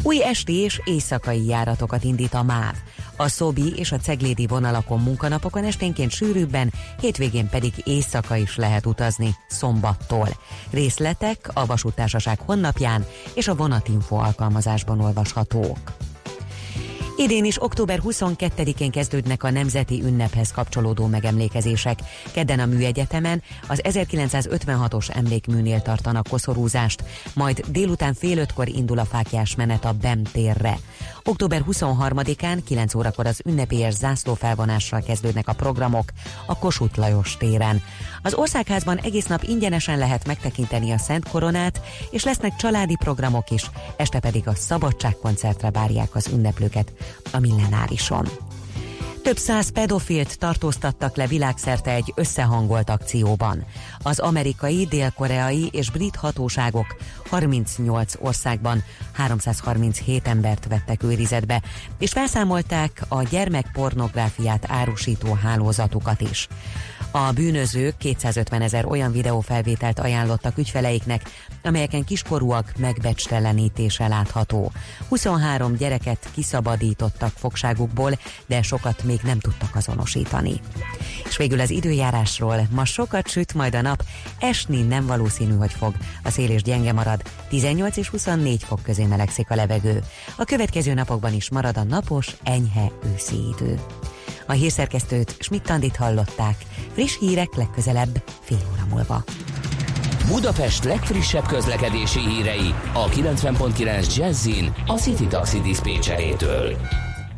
Új esti és éjszakai járatokat indít a MÁV. A Szobi és a Ceglédi vonalakon munkanapokon esténként sűrűbben, hétvégén pedig éjszaka is lehet utazni, szombattól. Részletek a Vasútársaság honlapján és a Vonatinfo alkalmazásban olvashatók. Idén is október 22-én kezdődnek a nemzeti ünnephez kapcsolódó megemlékezések. Kedden a Műegyetemen az 1956-os emlékműnél tartanak koszorúzást, majd délután fél ötkor indul a fákjás menet a BEM térre. Október 23-án 9 órakor az ünnepélyes zászlófelvonással kezdődnek a programok a Kossuth Lajos téren. Az Országházban egész nap ingyenesen lehet megtekinteni a Szent Koronát, és lesznek családi programok is, este pedig a Szabadságkoncertre várják az ünneplőket a millenárison. Több száz pedofilt tartóztattak le világszerte egy összehangolt akcióban. Az amerikai, dél-koreai és brit hatóságok 38 országban 337 embert vettek őrizetbe, és felszámolták a gyermekpornográfiát árusító hálózatukat is. A bűnözők 250 ezer olyan videófelvételt ajánlottak ügyfeleiknek, amelyeken kiskorúak megbecstelenítése látható. 23 gyereket kiszabadítottak fogságukból, de sokat még nem tudtak azonosítani. És végül az időjárásról ma sokat süt majd a nap, esni nem valószínű, hogy fog. A szél és gyenge marad, 18 és 24 fok közé melegszik a levegő. A következő napokban is marad a napos, enyhe őszi idő. A hírszerkesztőt Schmidt-Tandit hallották. Friss hírek legközelebb fél óra múlva. Budapest legfrissebb közlekedési hírei a 90.9 Jazzin a City Taxi Dispécsejétől.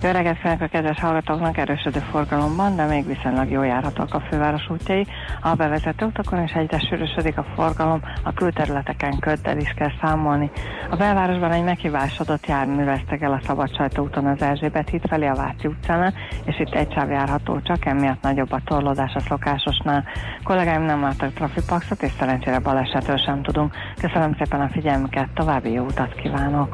Jó reggelt a kedves hallgatóknak, erősödő forgalomban, de még viszonylag jó járhatók a főváros útjai. A bevezető utakon is egyre sűrűsödik a forgalom, a külterületeken köddel is kell számolni. A belvárosban egy meghibásodott jármű veszteg el a Szabadsájtó úton az Erzsébet híd felé a Váci utcánál, és itt egy sáv járható, csak emiatt nagyobb a torlódás a szokásosnál. Kollégáim nem láttak trafipaxot, és szerencsére balesetről sem tudunk. Köszönöm szépen a figyelmüket, további jó utat kívánok!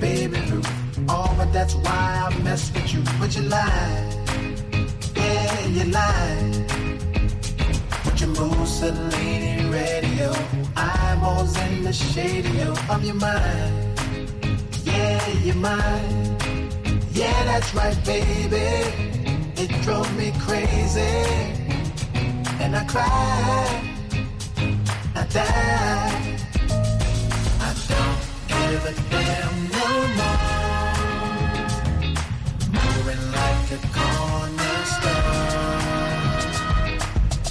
baby Ruth. Oh, but that's why I mess with you. But you lied. Yeah, you lied. But you move Selene radio. Eyeballs in the shade of your mind. Yeah, your mind. Yeah, that's right, baby. It drove me crazy. And I cried. I died. Give a damn no more. Moving like a cornerstone.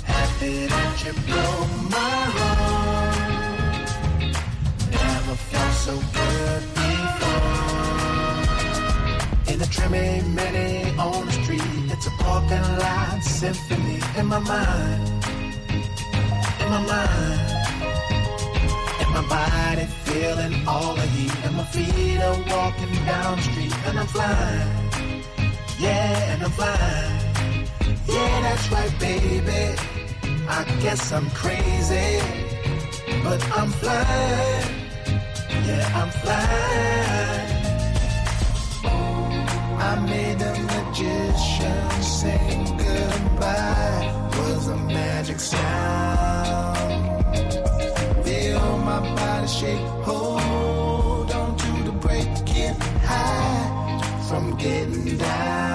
Happy that you broke my heart. Never felt so good before. In the trimmy mini on the street, it's a parking lot symphony in my mind. In my mind In my body feeling all the heat, and my feet are walking down the street, and I'm flying, yeah, and I'm flying, yeah, that's right, baby. I guess I'm crazy, but I'm flying, yeah, I'm flying. I made the magician sing goodbye, was a magic sound shake. Hold on to the break, high from getting down.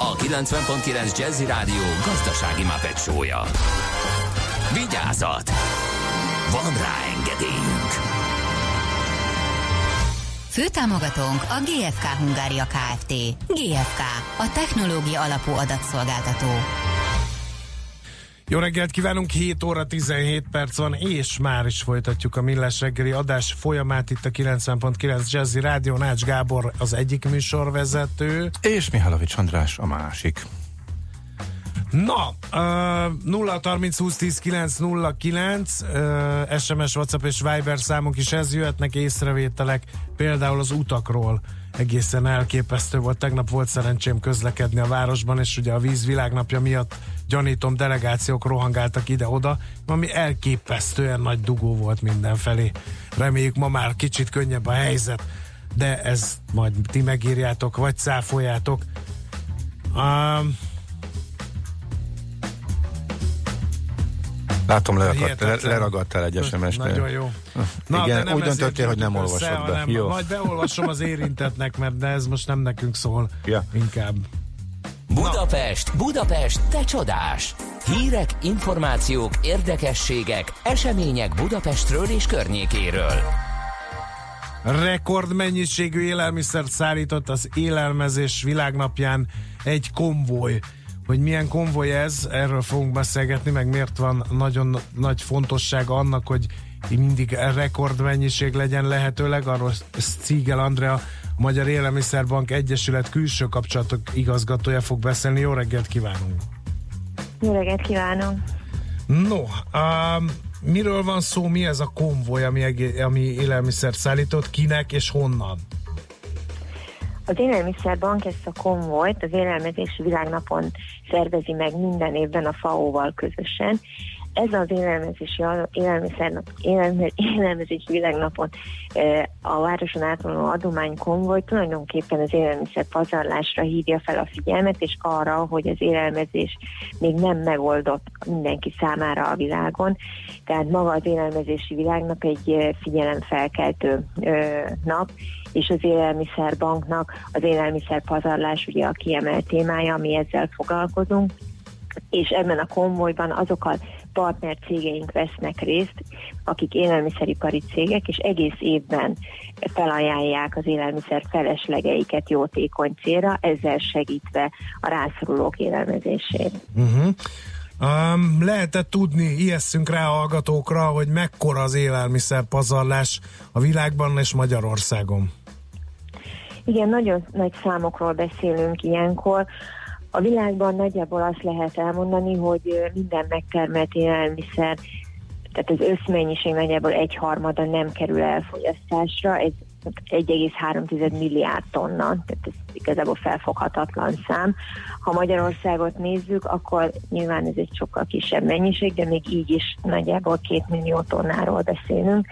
a 90.9 Jazzy Rádió gazdasági mapetsója. Vigyázat! Van rá engedélyünk! Főtámogatónk a GFK Hungária Kft. GFK, a technológia alapú adatszolgáltató. Jó reggelt kívánunk, 7 óra 17 perc van, és már is folytatjuk a Millás reggeli adás folyamát itt a 90.9 Jazzy Rádió. Nács Gábor az egyik műsorvezető. És Mihálovics András a másik. Na, uh, 0 30 20 10 9 0 9 uh, SMS, WhatsApp és Viber számunk is ez jöhetnek észrevételek, például az utakról egészen elképesztő volt. Tegnap volt szerencsém közlekedni a városban, és ugye a víz világnapja miatt gyanítom delegációk rohangáltak ide-oda, ami elképesztően nagy dugó volt mindenfelé. Reméljük ma már kicsit könnyebb a helyzet, de ez majd ti megírjátok, vagy cáfoljátok. Um, Látom, leragadt, le, leragadt egy sms Nagyon jó. Na, Igen, nem úgy döntöttél, hogy nem gyűjtjük össze, olvasod be. Jó. Majd beolvasom az érintetnek, mert de ez most nem nekünk szól. Ja. Inkább. Budapest, Budapest, te csodás! Hírek, információk, érdekességek, események Budapestről és környékéről. Rekordmennyiségű élelmiszert szállított az élelmezés világnapján egy konvoj. Hogy milyen konvoj ez, erről fogunk beszélgetni, meg miért van nagyon nagy fontossága annak, hogy mindig rekordmennyiség legyen lehetőleg. Arról Szígel Andrea, a Magyar Élelmiszerbank Egyesület külső kapcsolatok igazgatója fog beszélni. Jó reggelt kívánunk! Jó reggelt kívánom! No, um, miről van szó, mi ez a konvoj, ami, ami élelmiszer szállított, kinek és honnan? Az Élelmiszerbank ezt a konvojt az Élelmezési Világnapon szervezi meg minden évben a FAO-val közösen. Ez az élelmezési, élelmiszer, élelme, *laughs* élelmezési világnapon a városon átvonuló adomány konvoj tulajdonképpen az élelmiszer pazarlásra hívja fel a figyelmet, és arra, hogy az élelmezés még nem megoldott mindenki számára a világon. Tehát maga az élelmezési világnap egy figyelemfelkeltő nap, és az élelmiszerbanknak az élelmiszer pazarlás ugye a kiemelt témája, mi ezzel foglalkozunk és ebben a konvojban azok a partner cégeink vesznek részt, akik élelmiszeripari cégek, és egész évben felajánlják az élelmiszer feleslegeiket jótékony célra, ezzel segítve a rászorulók élelmezését. Uh-huh. Um, lehetett tudni, ijesszünk rá a hallgatókra, hogy mekkora az élelmiszer pazarlás a világban és Magyarországon. Igen, nagyon nagy számokról beszélünk ilyenkor. A világban nagyjából azt lehet elmondani, hogy minden megtermelt élelmiszer, tehát az összmennyiség nagyjából egy harmada nem kerül elfogyasztásra, ez 1,3 milliárd tonna, tehát ez igazából felfoghatatlan szám. Ha Magyarországot nézzük, akkor nyilván ez egy sokkal kisebb mennyiség, de még így is nagyjából két millió tonnáról beszélünk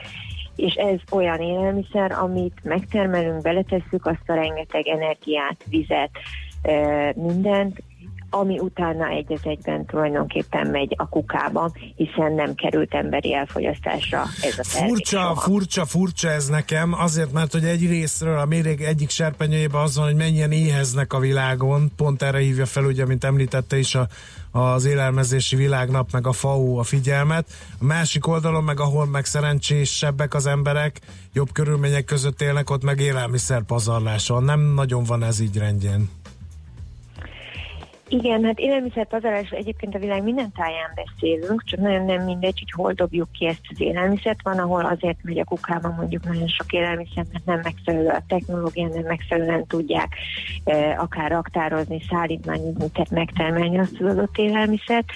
és ez olyan élelmiszer, amit megtermelünk, beletesszük azt a rengeteg energiát, vizet, mindent, ami utána egy az egyben tulajdonképpen megy a kukába, hiszen nem került emberi elfogyasztásra ez a termék Furcsa, soha. furcsa, furcsa ez nekem, azért, mert hogy egy részről a méreg egyik serpenyőjében az van, hogy mennyien éheznek a világon, pont erre hívja fel, ugye, mint említette is a, az élelmezési világnap, meg a FAO a figyelmet. A másik oldalon, meg ahol meg szerencsésebbek az emberek, jobb körülmények között élnek, ott meg élelmiszer pazarláson. Nem nagyon van ez így rendjén. Igen, hát élelmiszer pazarlásról egyébként a világ minden táján beszélünk, csak nagyon nem mindegy, hogy hol dobjuk ki ezt az élelmiszert. Van, ahol azért megy a kukába mondjuk nagyon sok élelmiszer, mert nem megfelelő a technológia, nem megfelelően tudják eh, akár raktározni, szállítmányozni, tehát megtermelni azt az adott élelmiszert.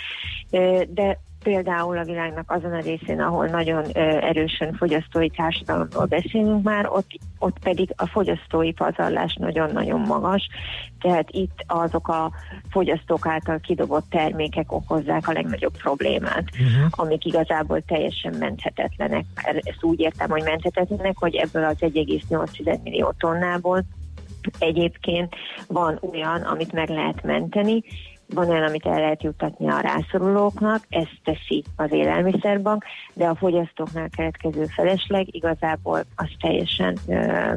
Eh, de például a világnak azon a részén, ahol nagyon erősen fogyasztói társadalomról beszélünk már, ott, ott pedig a fogyasztói pazarlás nagyon-nagyon magas, tehát itt azok a fogyasztók által kidobott termékek okozzák a legnagyobb problémát, uh-huh. amik igazából teljesen menthetetlenek. Ezt úgy értem, hogy menthetetlenek, hogy ebből az 1,8 millió tonnából egyébként van olyan, amit meg lehet menteni, van olyan, amit el lehet juttatni a rászorulóknak, ezt teszi az élelmiszerbank, de a fogyasztóknál keletkező felesleg igazából az teljesen ö,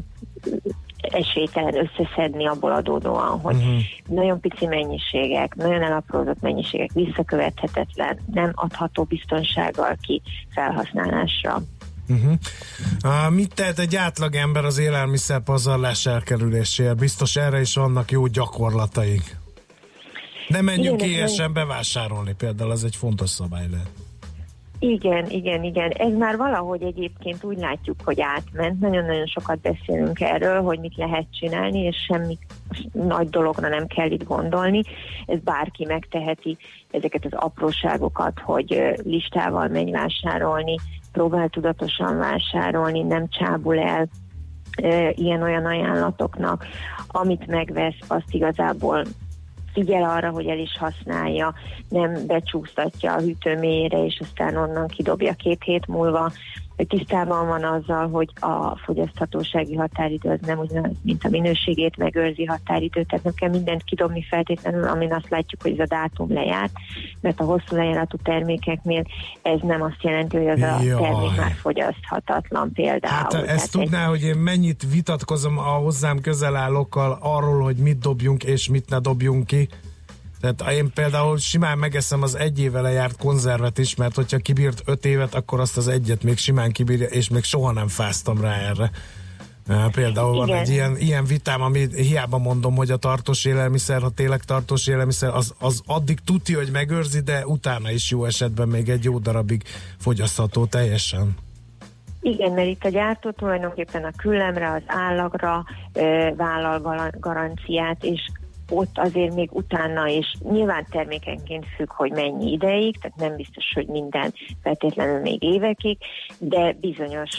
esélytelen összeszedni abból adódóan, hogy uh-huh. nagyon pici mennyiségek, nagyon elaprózott mennyiségek, visszakövethetetlen, nem adható biztonsággal ki felhasználásra. Uh-huh. Uh, mit tehet egy átlagember az élelmiszer pazarlás elkerüléséért? Biztos erre is vannak jó gyakorlataik. Ne menjünk éjesen bevásárolni például, az egy fontos szabály lehet. Igen, igen, igen. Ez már valahogy egyébként úgy látjuk, hogy átment. Nagyon-nagyon sokat beszélünk erről, hogy mit lehet csinálni, és semmi nagy dologra nem kell itt gondolni. Ez bárki megteheti ezeket az apróságokat, hogy listával megy vásárolni, próbál tudatosan vásárolni, nem csábul el ilyen-olyan ajánlatoknak. Amit megvesz, azt igazából figyel arra, hogy el is használja, nem becsúsztatja a hűtőmélyére, és aztán onnan kidobja két hét múlva, tisztában van azzal, hogy a fogyaszthatósági határidő az nem ugyanaz, mint a minőségét megőrzi határidő, tehát nem kell mindent kidobni feltétlenül, amin azt látjuk, hogy ez a dátum lejárt, mert a hosszú lejáratú termékeknél ez nem azt jelenti, hogy az a Jaj. termék már fogyaszthatatlan például. Hát ezt Tehát tudná, egy- hogy én mennyit vitatkozom a hozzám közel állókkal arról, hogy mit dobjunk és mit ne dobjunk ki. Tehát én például simán megeszem az egy éve lejárt konzervet is, mert hogyha kibírt öt évet, akkor azt az egyet még simán kibírja, és még soha nem fáztam rá erre. Például van Igen. egy ilyen, ilyen vitám, ami hiába mondom, hogy a tartós élelmiszer, ha tényleg tartós élelmiszer, az, az addig tuti, hogy megőrzi, de utána is jó esetben még egy jó darabig fogyasztható teljesen. Igen, mert itt a gyártó tulajdonképpen a küllemre, az állagra ö, vállal garanciát, és ott azért még utána is nyilván termékenként függ, hogy mennyi ideig, tehát nem biztos, hogy minden feltétlenül még évekig, de bizonyos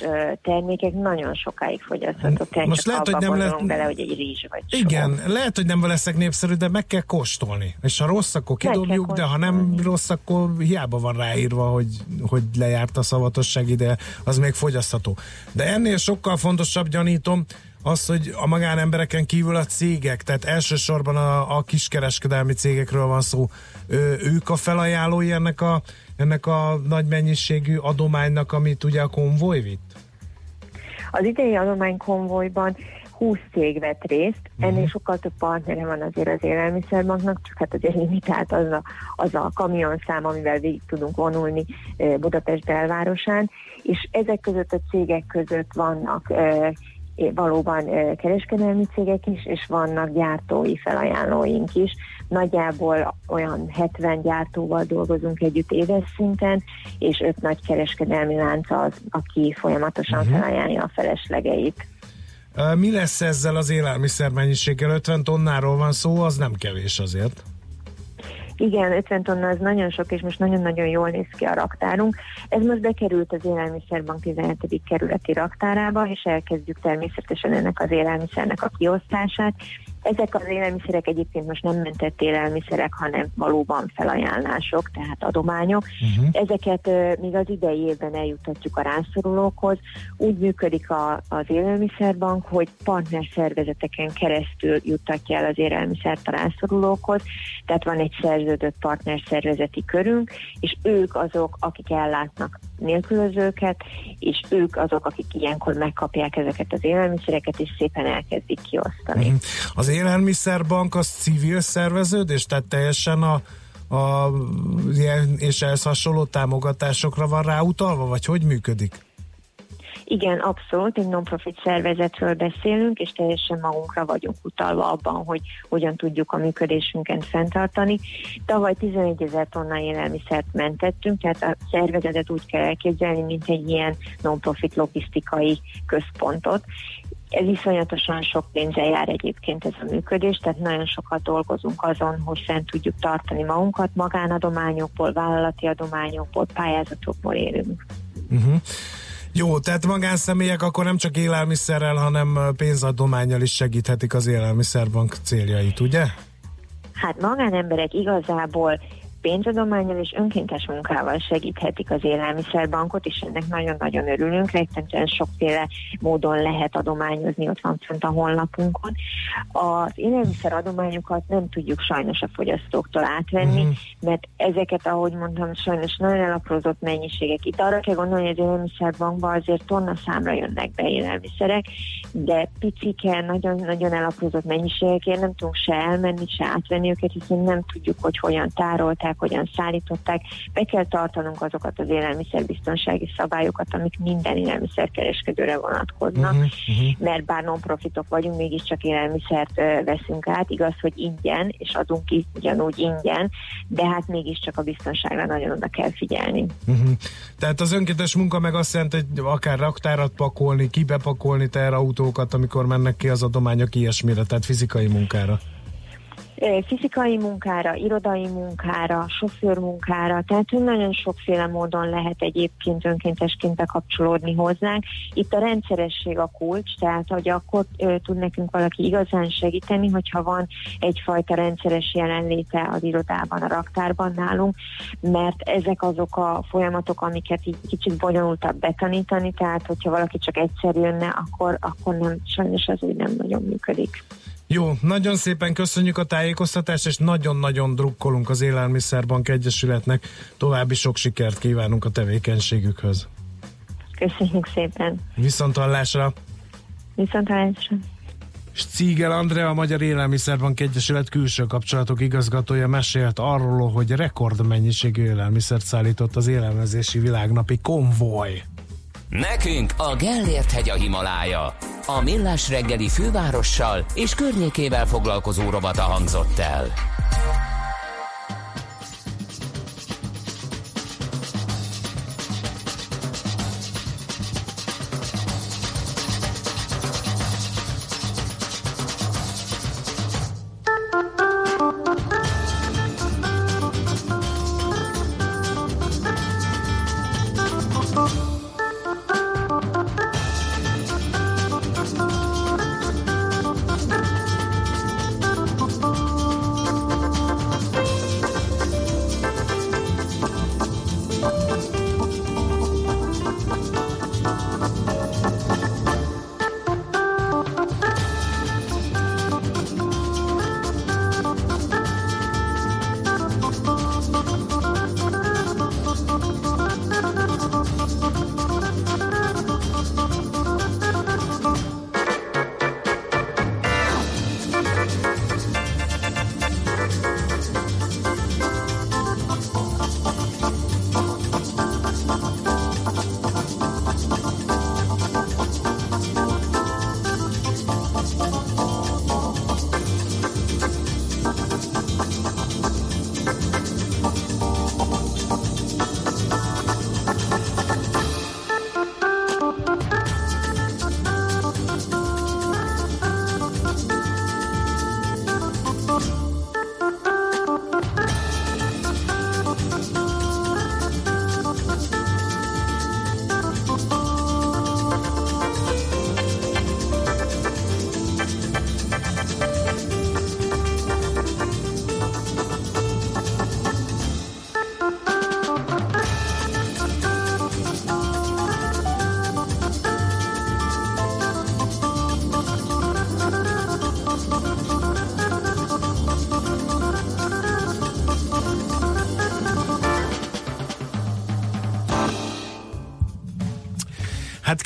termékek nagyon sokáig fogyaszthatók. Tehát Most lehet, hogy nem lehet- bele, hogy egy rizs vagy Igen, lehet, hogy nem leszek népszerű, de meg kell kóstolni. És ha rossz, akkor kidobjuk, de ha nem rossz, akkor hiába van ráírva, hogy, hogy lejárt a szavatosság ide, az még fogyasztható. De ennél sokkal fontosabb, gyanítom, az, hogy a magánembereken kívül a cégek, tehát elsősorban a, a kiskereskedelmi cégekről van szó, ő, ők a felajánlói ennek a, ennek a nagy mennyiségű adománynak, amit ugye a konvoj vitt? Az idei adománykonvojban 20 cég vett részt, ennél sokkal több partnere van azért az élelmiszerbanknak, csak hát azért limitált az a, az a kamionszám, amivel végig tudunk vonulni Budapest belvárosán, és ezek között a cégek között vannak valóban kereskedelmi cégek is, és vannak gyártói felajánlóink is. Nagyjából olyan 70 gyártóval dolgozunk együtt éves szinten, és öt nagy kereskedelmi lánc az, aki folyamatosan Mhm. felajánlja a feleslegeit. Mi lesz ezzel az élelmiszer mennyiséggel? 50 tonnáról van szó, az nem kevés azért. Igen, 50 tonna az nagyon sok, és most nagyon-nagyon jól néz ki a raktárunk. Ez most bekerült az Élelmiszerbank 17. kerületi raktárába, és elkezdjük természetesen ennek az élelmiszernek a kiosztását. Ezek az élelmiszerek egyébként most nem mentett élelmiszerek, hanem valóban felajánlások, tehát adományok. Uh-huh. Ezeket uh, még az idei évben eljutatjuk a rászorulókhoz. Úgy működik a, az élelmiszerbank, hogy partnerszervezeteken keresztül juttatja el az élelmiszert a rászorulókhoz. Tehát van egy szerződött partnerszervezeti körünk, és ők azok, akik ellátnak nélkülözőket, és ők azok, akik ilyenkor megkapják ezeket az élelmiszereket, és szépen elkezdik kiosztani. Mhm. Az élelmiszerbank az civil szerveződés, tehát teljesen a, a és ehhez hasonló támogatásokra van ráutalva, vagy hogy működik? Igen, abszolút, egy non-profit szervezetről beszélünk, és teljesen magunkra vagyunk utalva abban, hogy hogyan tudjuk a működésünket fenntartani. Tavaly 11 ezer tonna élelmiszert mentettünk, tehát a szervezetet úgy kell elképzelni, mint egy ilyen non-profit logisztikai központot, Ez iszonyatosan sok pénzzel jár egyébként ez a működés, tehát nagyon sokat dolgozunk azon, hogy fent tudjuk tartani magunkat, magánadományokból, vállalati adományokból, pályázatokból élünk. Uh-huh. Jó, tehát magánszemélyek akkor nem csak élelmiszerrel, hanem pénzadományjal is segíthetik az élelmiszerbank céljait, ugye? Hát magánemberek igazából pénzadományjal és önkéntes munkával segíthetik az élelmiszerbankot, és ennek nagyon-nagyon örülünk. Rettentően sokféle módon lehet adományozni, ott van fent a honlapunkon. Az élelmiszer adományokat nem tudjuk sajnos a fogyasztóktól átvenni, mm. mert ezeket, ahogy mondtam, sajnos nagyon elaprózott mennyiségek. Itt arra kell gondolni, hogy az élelmiszerbankba azért tonna számra jönnek be élelmiszerek, de picike, nagyon-nagyon elaprózott mennyiségekért nem tudunk se elmenni, se átvenni őket, hiszen nem tudjuk, hogy hogyan tárolták, hogyan szállították. Be kell tartanunk azokat az élelmiszerbiztonsági szabályokat, amik minden élelmiszerkereskedőre vonatkoznak, uh-huh, uh-huh. mert bár non-profitok vagyunk, mégiscsak élelmiszert veszünk át. Igaz, hogy ingyen, és adunk ki ugyanúgy ingyen, de hát mégiscsak a biztonságra nagyon oda kell figyelni. Uh-huh. Tehát az önkéntes munka meg azt jelenti, hogy akár raktárat pakolni, kibepakolni teherautókat, amikor mennek ki az adományok ilyesmire, tehát fizikai munkára fizikai munkára, irodai munkára, sofőrmunkára, tehát hogy nagyon sokféle módon lehet egyébként önkéntesként bekapcsolódni hozzánk. Itt a rendszeresség a kulcs, tehát hogy akkor tud nekünk valaki igazán segíteni, hogyha van egyfajta rendszeres jelenléte az irodában, a raktárban nálunk, mert ezek azok a folyamatok, amiket így kicsit bonyolultabb betanítani, tehát hogyha valaki csak egyszer jönne, akkor, akkor nem, sajnos az úgy nem nagyon működik. Jó, nagyon szépen köszönjük a tájékoztatást, és nagyon-nagyon drukkolunk az Élelmiszerbank Egyesületnek. További sok sikert kívánunk a tevékenységükhöz. Köszönjük szépen. Viszont hallásra. Viszont hallásra. Cígel Andrea, a Magyar Élelmiszerbank Egyesület külső kapcsolatok igazgatója mesélt arról, hogy rekordmennyiségű élelmiszert szállított az élelmezési világnapi konvoj. Nekünk a Gellért hegy a Himalája. A Millás reggeli fővárossal és környékével foglalkozó robata hangzott el.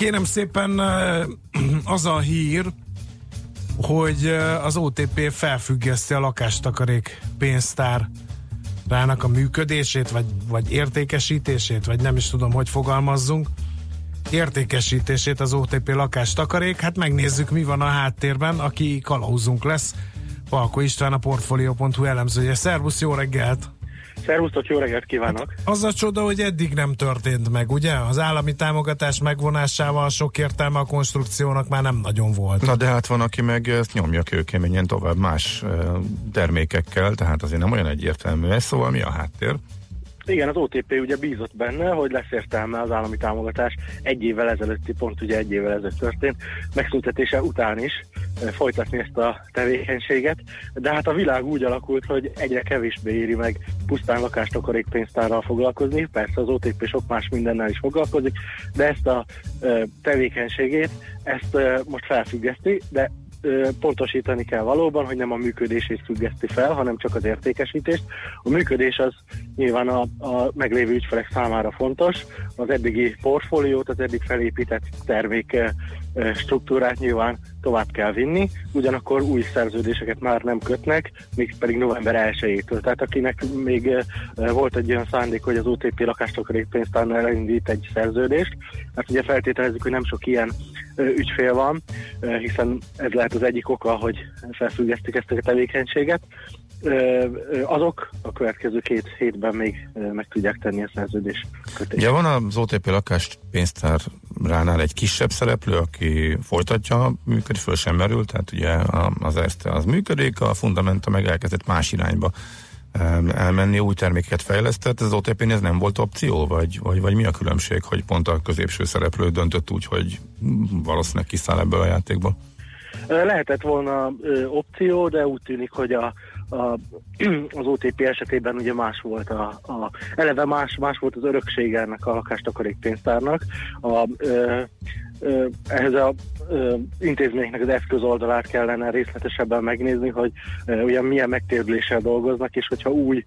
Kérem szépen *clears throat* az a hír, hogy az OTP felfüggeszti a lakástakarék pénztár rának a működését, vagy, vagy értékesítését, vagy nem is tudom, hogy fogalmazzunk, értékesítését az OTP lakástakarék. Hát megnézzük, mi van a háttérben, aki kalauzunk lesz. Palko István, a Portfolio.hu elemzője. Szervusz, jó reggelt! Szervusztok, jó reggelt kívánok! Az a csoda, hogy eddig nem történt meg, ugye? Az állami támogatás megvonásával sok értelme a konstrukciónak már nem nagyon volt. Na de hát van, aki meg ezt nyomja kőkeményen tovább más termékekkel, tehát azért nem olyan egyértelmű ez, szóval mi a háttér? Igen, az OTP ugye bízott benne, hogy lesz értelme az állami támogatás egy évvel ezelőtti, pont ugye egy évvel ezelőtt történt, megszüntetése után is folytatni ezt a tevékenységet, de hát a világ úgy alakult, hogy egyre kevésbé éri meg pusztán lakástakarék pénztárral foglalkozni, persze az OTP sok más mindennel is foglalkozik, de ezt a tevékenységét, ezt most felfüggeszti, de pontosítani kell valóban, hogy nem a működését függeszti fel, hanem csak az értékesítést. A működés az nyilván a, a meglévő ügyfelek számára fontos. Az eddigi portfóliót, az eddig felépített termék struktúrát nyilván tovább kell vinni, ugyanakkor új szerződéseket már nem kötnek, még pedig november 1-től. Tehát akinek még ö, volt egy olyan szándék, hogy az OTP lakástakarék pénztárnál elindít egy szerződést, hát ugye feltételezzük, hogy nem sok ilyen ö, ügyfél van, hiszen ez lehet az egyik oka, hogy felfüggesztik ezt a tevékenységet. Azok a következő két hétben még meg tudják tenni a szerződés kötést. Ugye van az OTP lakáspénztáránál egy kisebb szereplő, aki folytatja a működés, föl sem merül, tehát ugye az Erste az működik, a Fundamenta meg elkezdett más irányba elmenni, új terméket fejlesztett, az OTP-nél ez nem volt opció, vagy, vagy, vagy mi a különbség, hogy pont a középső szereplő döntött úgy, hogy valószínűleg kiszáll ebből a játékból? Lehetett volna ö, opció, de úgy tűnik, hogy a, a, az OTP esetében ugye más volt a, a eleve más, más volt az öröksége ennek a lakástakarék pénztárnak. A, ö, ehhez a intézményeknek az eszköz oldalát kellene részletesebben megnézni, hogy ugye milyen megtérüléssel dolgoznak, és hogyha új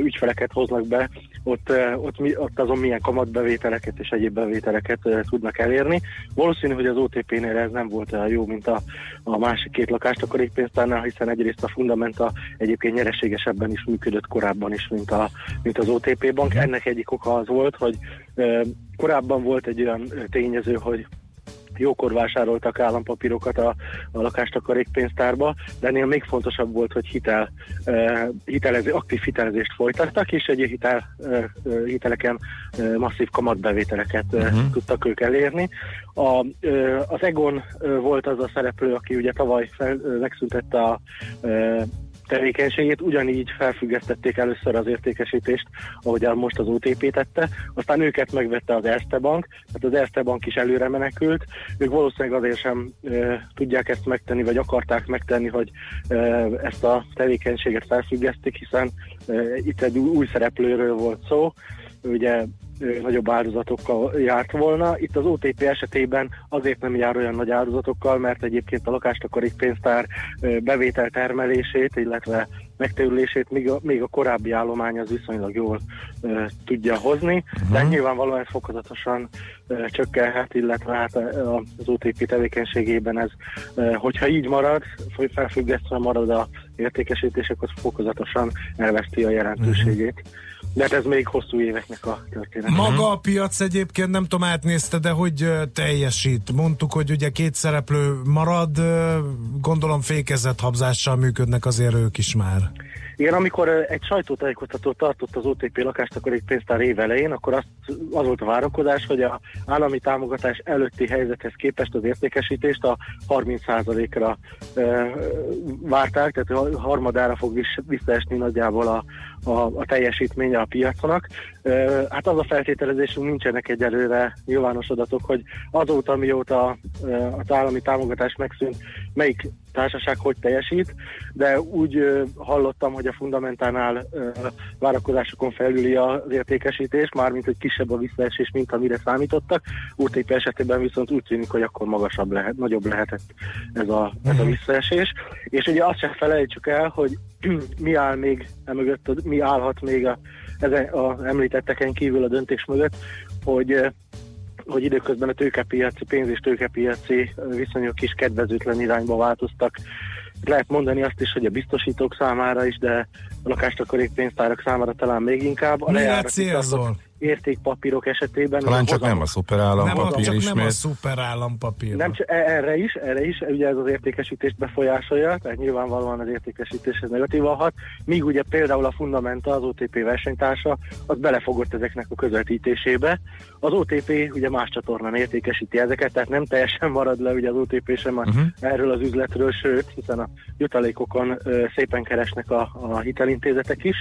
ügyfeleket hoznak be, ott, ott, ott azon milyen kamatbevételeket és egyéb bevételeket tudnak elérni. Valószínű, hogy az OTP-nél ez nem volt olyan jó, mint a, a másik két lakástakarékpénztárnál, hiszen egyrészt a Fundamenta egyébként nyereségesebben is működött korábban is, mint, a, mint az OTP bank. Ennek egyik oka az volt, hogy korábban volt egy olyan tényező, hogy jókor vásároltak állampapírokat a, a lakástakarékpénztárba, de ennél még fontosabb volt, hogy hitel, uh, hitelező, aktív hitelezést folytattak, és egy hitel, uh, uh, hiteleken masszív kamatbevételeket uh, uh-huh. tudtak ők elérni. A, az Egon volt az a szereplő, aki ugye tavaly fel, megszüntette a tevékenységét, ugyanígy felfüggesztették először az értékesítést, ahogy el most az OTP tette, aztán őket megvette az Erste Bank, tehát az Erste Bank is előre menekült, ők valószínűleg azért sem e, tudják ezt megtenni, vagy akarták megtenni, hogy e, ezt a tevékenységet felfüggesztik, hiszen e, itt egy új, szereplőről volt szó, ugye nagyobb áldozatokkal járt volna. Itt az OTP esetében azért nem jár olyan nagy áldozatokkal, mert egyébként a lakástakarék pénztár ö, bevétel termelését, illetve megtérülését még a, még a korábbi állomány az viszonylag jól ö, tudja hozni, uh-huh. de nyilvánvalóan ez fokozatosan ö, csökkenhet, illetve hát az OTP tevékenységében ez, ö, hogyha így marad, vagy felfüggesztve marad a értékesítések, az fokozatosan elveszti a jelentőségét. Uh-huh. De hát ez még hosszú éveknek a történet. Maga a piac egyébként nem tudom átnézte, de hogy teljesít? Mondtuk, hogy ugye két szereplő marad, gondolom fékezett habzással működnek azért ők is már. Igen, amikor egy sajtótájékoztatót tartott az OTP lakástakarék pénztár év elején, akkor azt, az volt a várakozás, hogy a állami támogatás előtti helyzethez képest az értékesítést a 30%-ra ö, várták, tehát a harmadára fog vis- visszaesni nagyjából a, a, a teljesítménye a piacnak. Ö, hát az a feltételezésünk nincsenek egyelőre nyilvános adatok, hogy azóta, mióta az állami támogatás megszűnt, melyik társaság hogy teljesít, de úgy hallottam, hogy a fundamentánál várakozásokon felüli az értékesítés, mármint hogy kisebb a visszaesés, mint amire számítottak. OTP esetében viszont úgy tűnik, hogy akkor magasabb lehet, nagyobb lehetett ez a, ez a visszaesés. És ugye azt sem felejtsük el, hogy *clears throat* mi áll még emögött, mi állhat még a, ezen, a említetteken kívül a döntés mögött, hogy hogy időközben a tőkepiaci, pénz és tőkepiaci viszonyok is kedvezőtlen irányba változtak. Lehet mondani azt is, hogy a biztosítók számára is, de a lakástakarék pénztárak számára talán még inkább. A Mire célzol? értékpapírok esetében... Talán csak nem a Nem, szuperállampapír csak nem a ismét. szuperállampapír. Nem csak e- erre is, erre is, ugye ez az értékesítést befolyásolja, tehát nyilvánvalóan az értékesítéshez negatívan hat, míg ugye például a Fundamenta, az OTP versenytársa, az belefogott ezeknek a közvetítésébe. Az OTP ugye más csatornán értékesíti ezeket, tehát nem teljesen marad le ugye az OTP sem uh-huh. erről az üzletről, sőt, hiszen a jutalékokon ö, szépen keresnek a, a hitelintézetek is,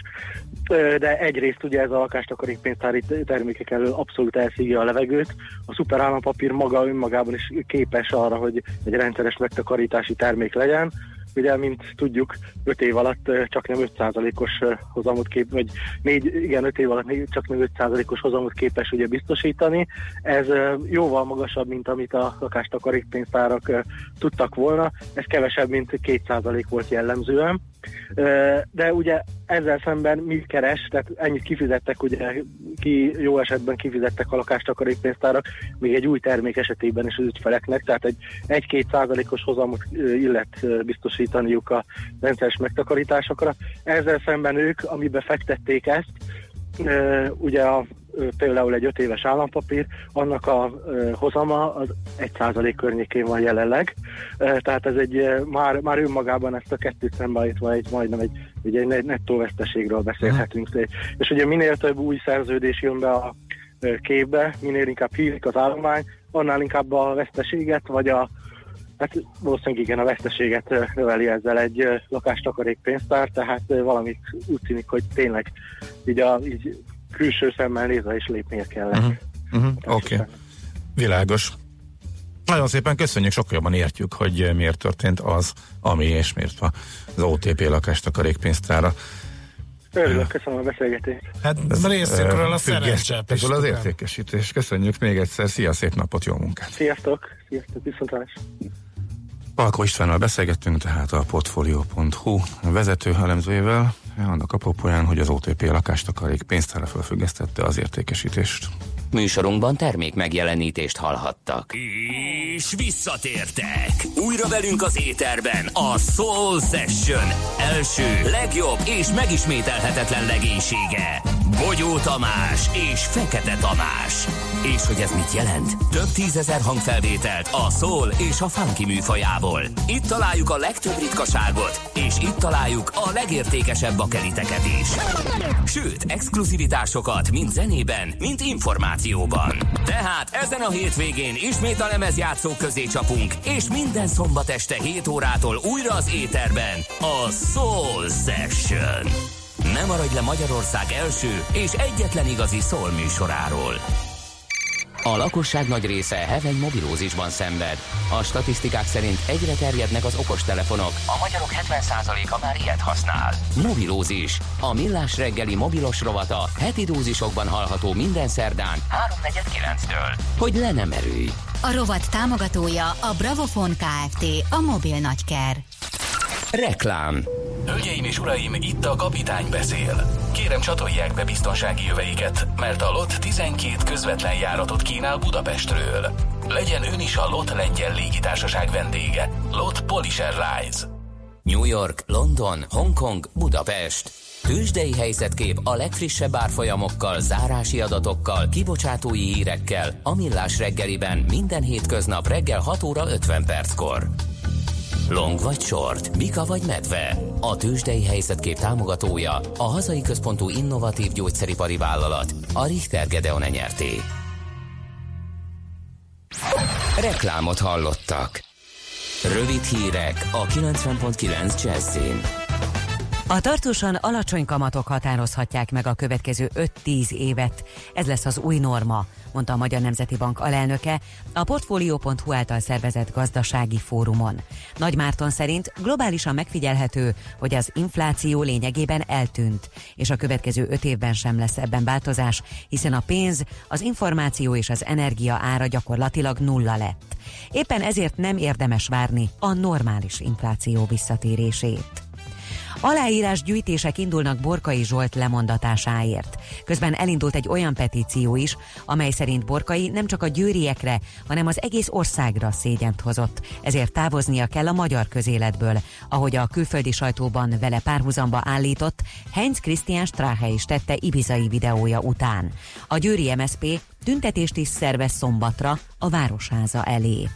Ö, de egyrészt ugye ez a lakástakarékpénztári termékek elől abszolút elszívja a levegőt, a szuperállampapír maga önmagában is képes arra, hogy egy rendszeres megtakarítási termék legyen, ugye, mint tudjuk, 5 év alatt csak nem 5%-os ö, hozamot kép, vagy 4, igen, 5 év alatt csak nem 5%-os hozamot képes ugye biztosítani. Ez jóval magasabb, mint amit a lakástakarékpénztárak tudtak volna. Ez kevesebb, mint 2% volt jellemzően. De ugye ezzel szemben mit keres, tehát ennyit kifizettek, ugye ki jó esetben kifizettek a lakástakarékpénztárak, még egy új termék esetében is az ügyfeleknek, tehát egy 1-2 százalékos hozamot illet biztosítaniuk a rendszeres megtakarításokra. Ezzel szemben ők, amiben fektették ezt, ugye a például egy 5 éves állampapír, annak a hozama az 1% környékén van jelenleg, tehát ez egy már, már önmagában ezt a kettőt szembeállítva egy majdnem egy, ugye egy nettó veszteségről beszélhetünk. És ugye minél több új szerződés jön be a képbe, minél inkább hízik az állomány, annál inkább a veszteséget, vagy a Hát valószínűleg igen, a veszteséget növeli ezzel egy ö, lakástakarék pénztár, tehát valamit úgy tűnik, hogy tényleg így, a, így külső szemmel nézve is lépnie kellett. Uh-huh. Uh-huh. Oké, okay. világos. Nagyon szépen köszönjük, sokkal jobban értjük, hogy miért történt az, ami és miért van az OTP lakástakarékpénztára. Örülök, köszönöm a beszélgetést. Hát részükről a szerencsét is. az értékesítés. Köszönjük még egyszer, szia, szép napot, jó munkát! Sziasztok, sziasztok, viszontlátás. Palko Istvánnal beszélgettünk, tehát a Portfolio.hu vezető elemzőjével, annak apropóján, hogy az OTP lakástakarék pénztára felfüggesztette az értékesítést. Műsorunkban termék megjelenítést hallhattak. És visszatértek! Újra velünk az éterben a Soul Session első, legjobb és megismételhetetlen legénysége. Bogyó Tamás és Fekete Tamás. És hogy ez mit jelent? Több tízezer hangfelvételt a soul és a funky műfajából. Itt találjuk a legtöbb ritkaságot, és itt találjuk a legértékesebb bakeliteket is. Sőt, exkluzivitásokat mind zenében, mind információban. Tehát ezen a hétvégén ismét a lemezjátszók közé csapunk, és minden szombat este 7 órától újra az éterben a Soul Session. Ne maradj le Magyarország első és egyetlen igazi szól műsoráról. A lakosság nagy része heveny mobilózisban szenved. A statisztikák szerint egyre terjednek az okostelefonok. A magyarok 70%-a már ilyet használ. Mobilózis. A millás reggeli mobilos rovata heti dózisokban hallható minden szerdán 3.49-től. Hogy le nem erőj. A rovat támogatója a Bravofon Kft. A mobil nagyker. Reklám. Hölgyeim és uraim, itt a kapitány beszél. Kérem csatolják be biztonsági jöveiket, mert a LOT 12 közvetlen járatot kínál Budapestről. Legyen ön is a LOT lengyel légitársaság vendége. LOT Polish Airlines. New York, London, Hongkong, Budapest. Tőzsdei helyzetkép a legfrissebb árfolyamokkal, zárási adatokkal, kibocsátói hírekkel, a millás reggeliben minden hétköznap reggel 6 óra 50 perckor. Long vagy short, Mika vagy medve. A tőzsdei helyzetkép támogatója a hazai központú innovatív gyógyszeripari vállalat, a Richter Gedeon nyerté. Reklámot hallottak. Rövid hírek a 90.9 Jazzin. A tartósan alacsony kamatok határozhatják meg a következő 5-10 évet. Ez lesz az új norma, mondta a Magyar Nemzeti Bank alelnöke a Portfolio.hu által szervezett gazdasági fórumon. Nagy Márton szerint globálisan megfigyelhető, hogy az infláció lényegében eltűnt, és a következő 5 évben sem lesz ebben változás, hiszen a pénz, az információ és az energia ára gyakorlatilag nulla lett. Éppen ezért nem érdemes várni a normális infláció visszatérését. Aláírás gyűjtések indulnak Borkai Zsolt lemondatásáért. Közben elindult egy olyan petíció is, amely szerint Borkai nem csak a győriekre, hanem az egész országra szégyent hozott. Ezért távoznia kell a magyar közéletből, ahogy a külföldi sajtóban vele párhuzamba állított Heinz Christian Strache is tette ibizai videója után. A győri MSP tüntetést is szervez szombatra a Városháza elé.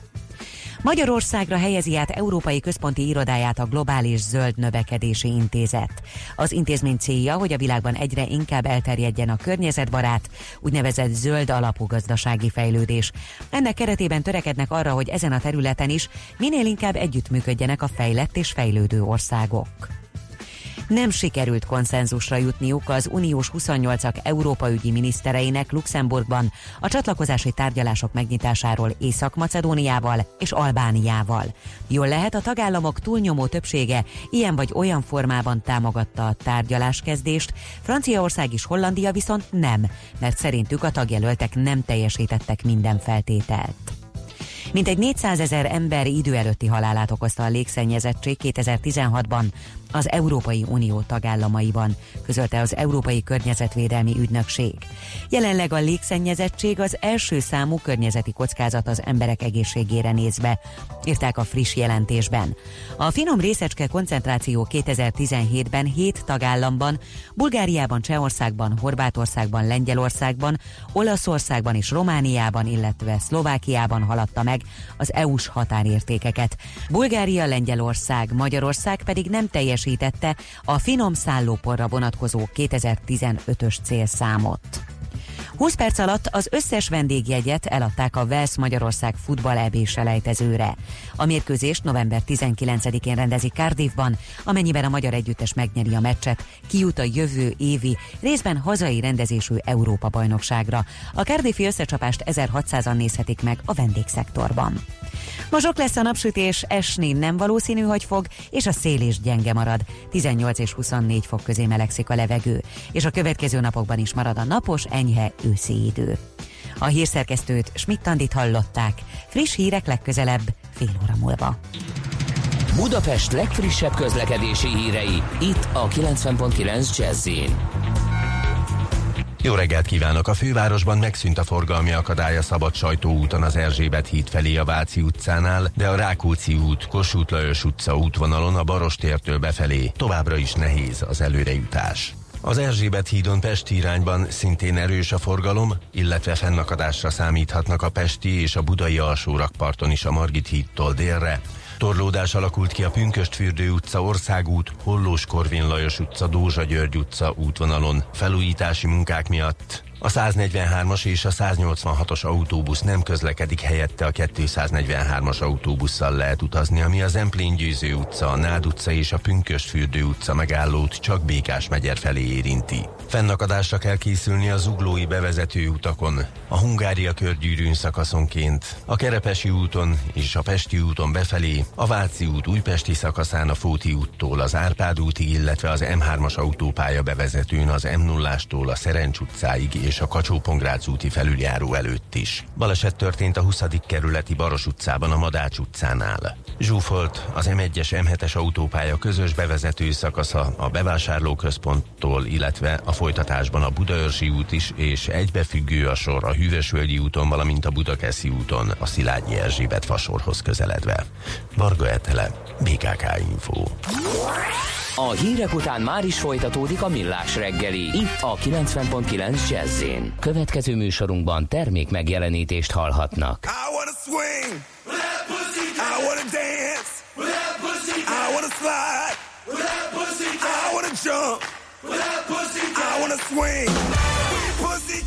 Magyarországra helyezi át Európai Központi Irodáját a Globális Zöld Növekedési Intézet. Az intézmény célja, hogy a világban egyre inkább elterjedjen a környezetbarát, úgynevezett zöld alapú gazdasági fejlődés. Ennek keretében törekednek arra, hogy ezen a területen is minél inkább együttműködjenek a fejlett és fejlődő országok nem sikerült konszenzusra jutniuk az uniós 28-ak Európa ügyi minisztereinek Luxemburgban a csatlakozási tárgyalások megnyitásáról Észak-Macedóniával és Albániával. Jól lehet a tagállamok túlnyomó többsége ilyen vagy olyan formában támogatta a tárgyaláskezdést, Franciaország és Hollandia viszont nem, mert szerintük a tagjelöltek nem teljesítettek minden feltételt. Mintegy 400 ezer ember idő előtti halálát okozta a légszennyezettség 2016-ban az Európai Unió tagállamaiban, közölte az Európai Környezetvédelmi Ügynökség. Jelenleg a légszennyezettség az első számú környezeti kockázat az emberek egészségére nézve, írták a friss jelentésben. A finom részecske koncentráció 2017-ben 7 tagállamban, Bulgáriában, Csehországban, Horvátországban, Lengyelországban, Olaszországban és Romániában, illetve Szlovákiában haladta meg az EU-s határértékeket. Bulgária, Lengyelország, Magyarország pedig nem teljes teljesítette a finom szállóporra vonatkozó 2015-ös célszámot. 20 perc alatt az összes vendégjegyet eladták a Vels Magyarország futball EB selejtezőre. A mérkőzést november 19-én rendezik Cardiffban, amennyiben a magyar együttes megnyeri a meccset, kijut a jövő évi, részben hazai rendezésű Európa-bajnokságra. A Cardiffi összecsapást 1600-an nézhetik meg a vendégszektorban. Mozsok lesz a napsütés, esni nem valószínű, hogy fog, és a szél is gyenge marad. 18 és 24 fok közé melegszik a levegő, és a következő napokban is marad a napos, enyhe őszi idő. A hírszerkesztőt Schmidt-Tandit hallották. Friss hírek legközelebb, fél óra múlva. Budapest legfrissebb közlekedési hírei, itt a 90.9 jazz jó reggelt kívánok! A fővárosban megszűnt a forgalmi akadály a Szabad Sajtóúton az Erzsébet híd felé a Váci utcánál, de a Rákóczi út, Kossuth Lajos utca útvonalon a Barostértől befelé továbbra is nehéz az előrejutás. Az Erzsébet hídon Pesti irányban szintén erős a forgalom, illetve fennakadásra számíthatnak a Pesti és a Budai alsórakparton is a Margit hídtól délre, Torlódás alakult ki a Pünköstfürdő utca, Országút, Hollós Korvin Lajos utca, Dózsa György utca útvonalon. Felújítási munkák miatt a 143-as és a 186-os autóbusz nem közlekedik helyette a 243-as autóbusszal lehet utazni, ami az Emplén Győző utca, a Nád utca és a Pünköstfürdő utca megállót csak Békás megyer felé érinti. Fennakadásra kell készülni a zuglói bevezető utakon, a Hungária körgyűrűn szakaszonként, a Kerepesi úton és a Pesti úton befelé, a Váci út újpesti szakaszán a Fóti úttól az Árpád útig, illetve az M3-as autópálya bevezetőn az M0-ástól a Szerencs utcáig és a kacsó úti felüljáró előtt is. Baleset történt a 20. kerületi Baros utcában a Madács utcánál. Zsúfolt az M1-es M7-es autópálya közös bevezető szakasza a bevásárlóközponttól, illetve a folytatásban a Budaörsi út is, és egybefüggő a sor a Hűvösvölgyi úton, valamint a Budakeszi úton a Szilágyi Erzsébet fasorhoz közeledve. Varga Etele, BKK Info. A hírek után már is folytatódik a millás reggeli. Itt a 90.9 jazz Következő műsorunkban termék megjelenítést hallhatnak. I wanna swing. I wanna dance. I wanna slide. I wanna jump. I wanna swing. Pussy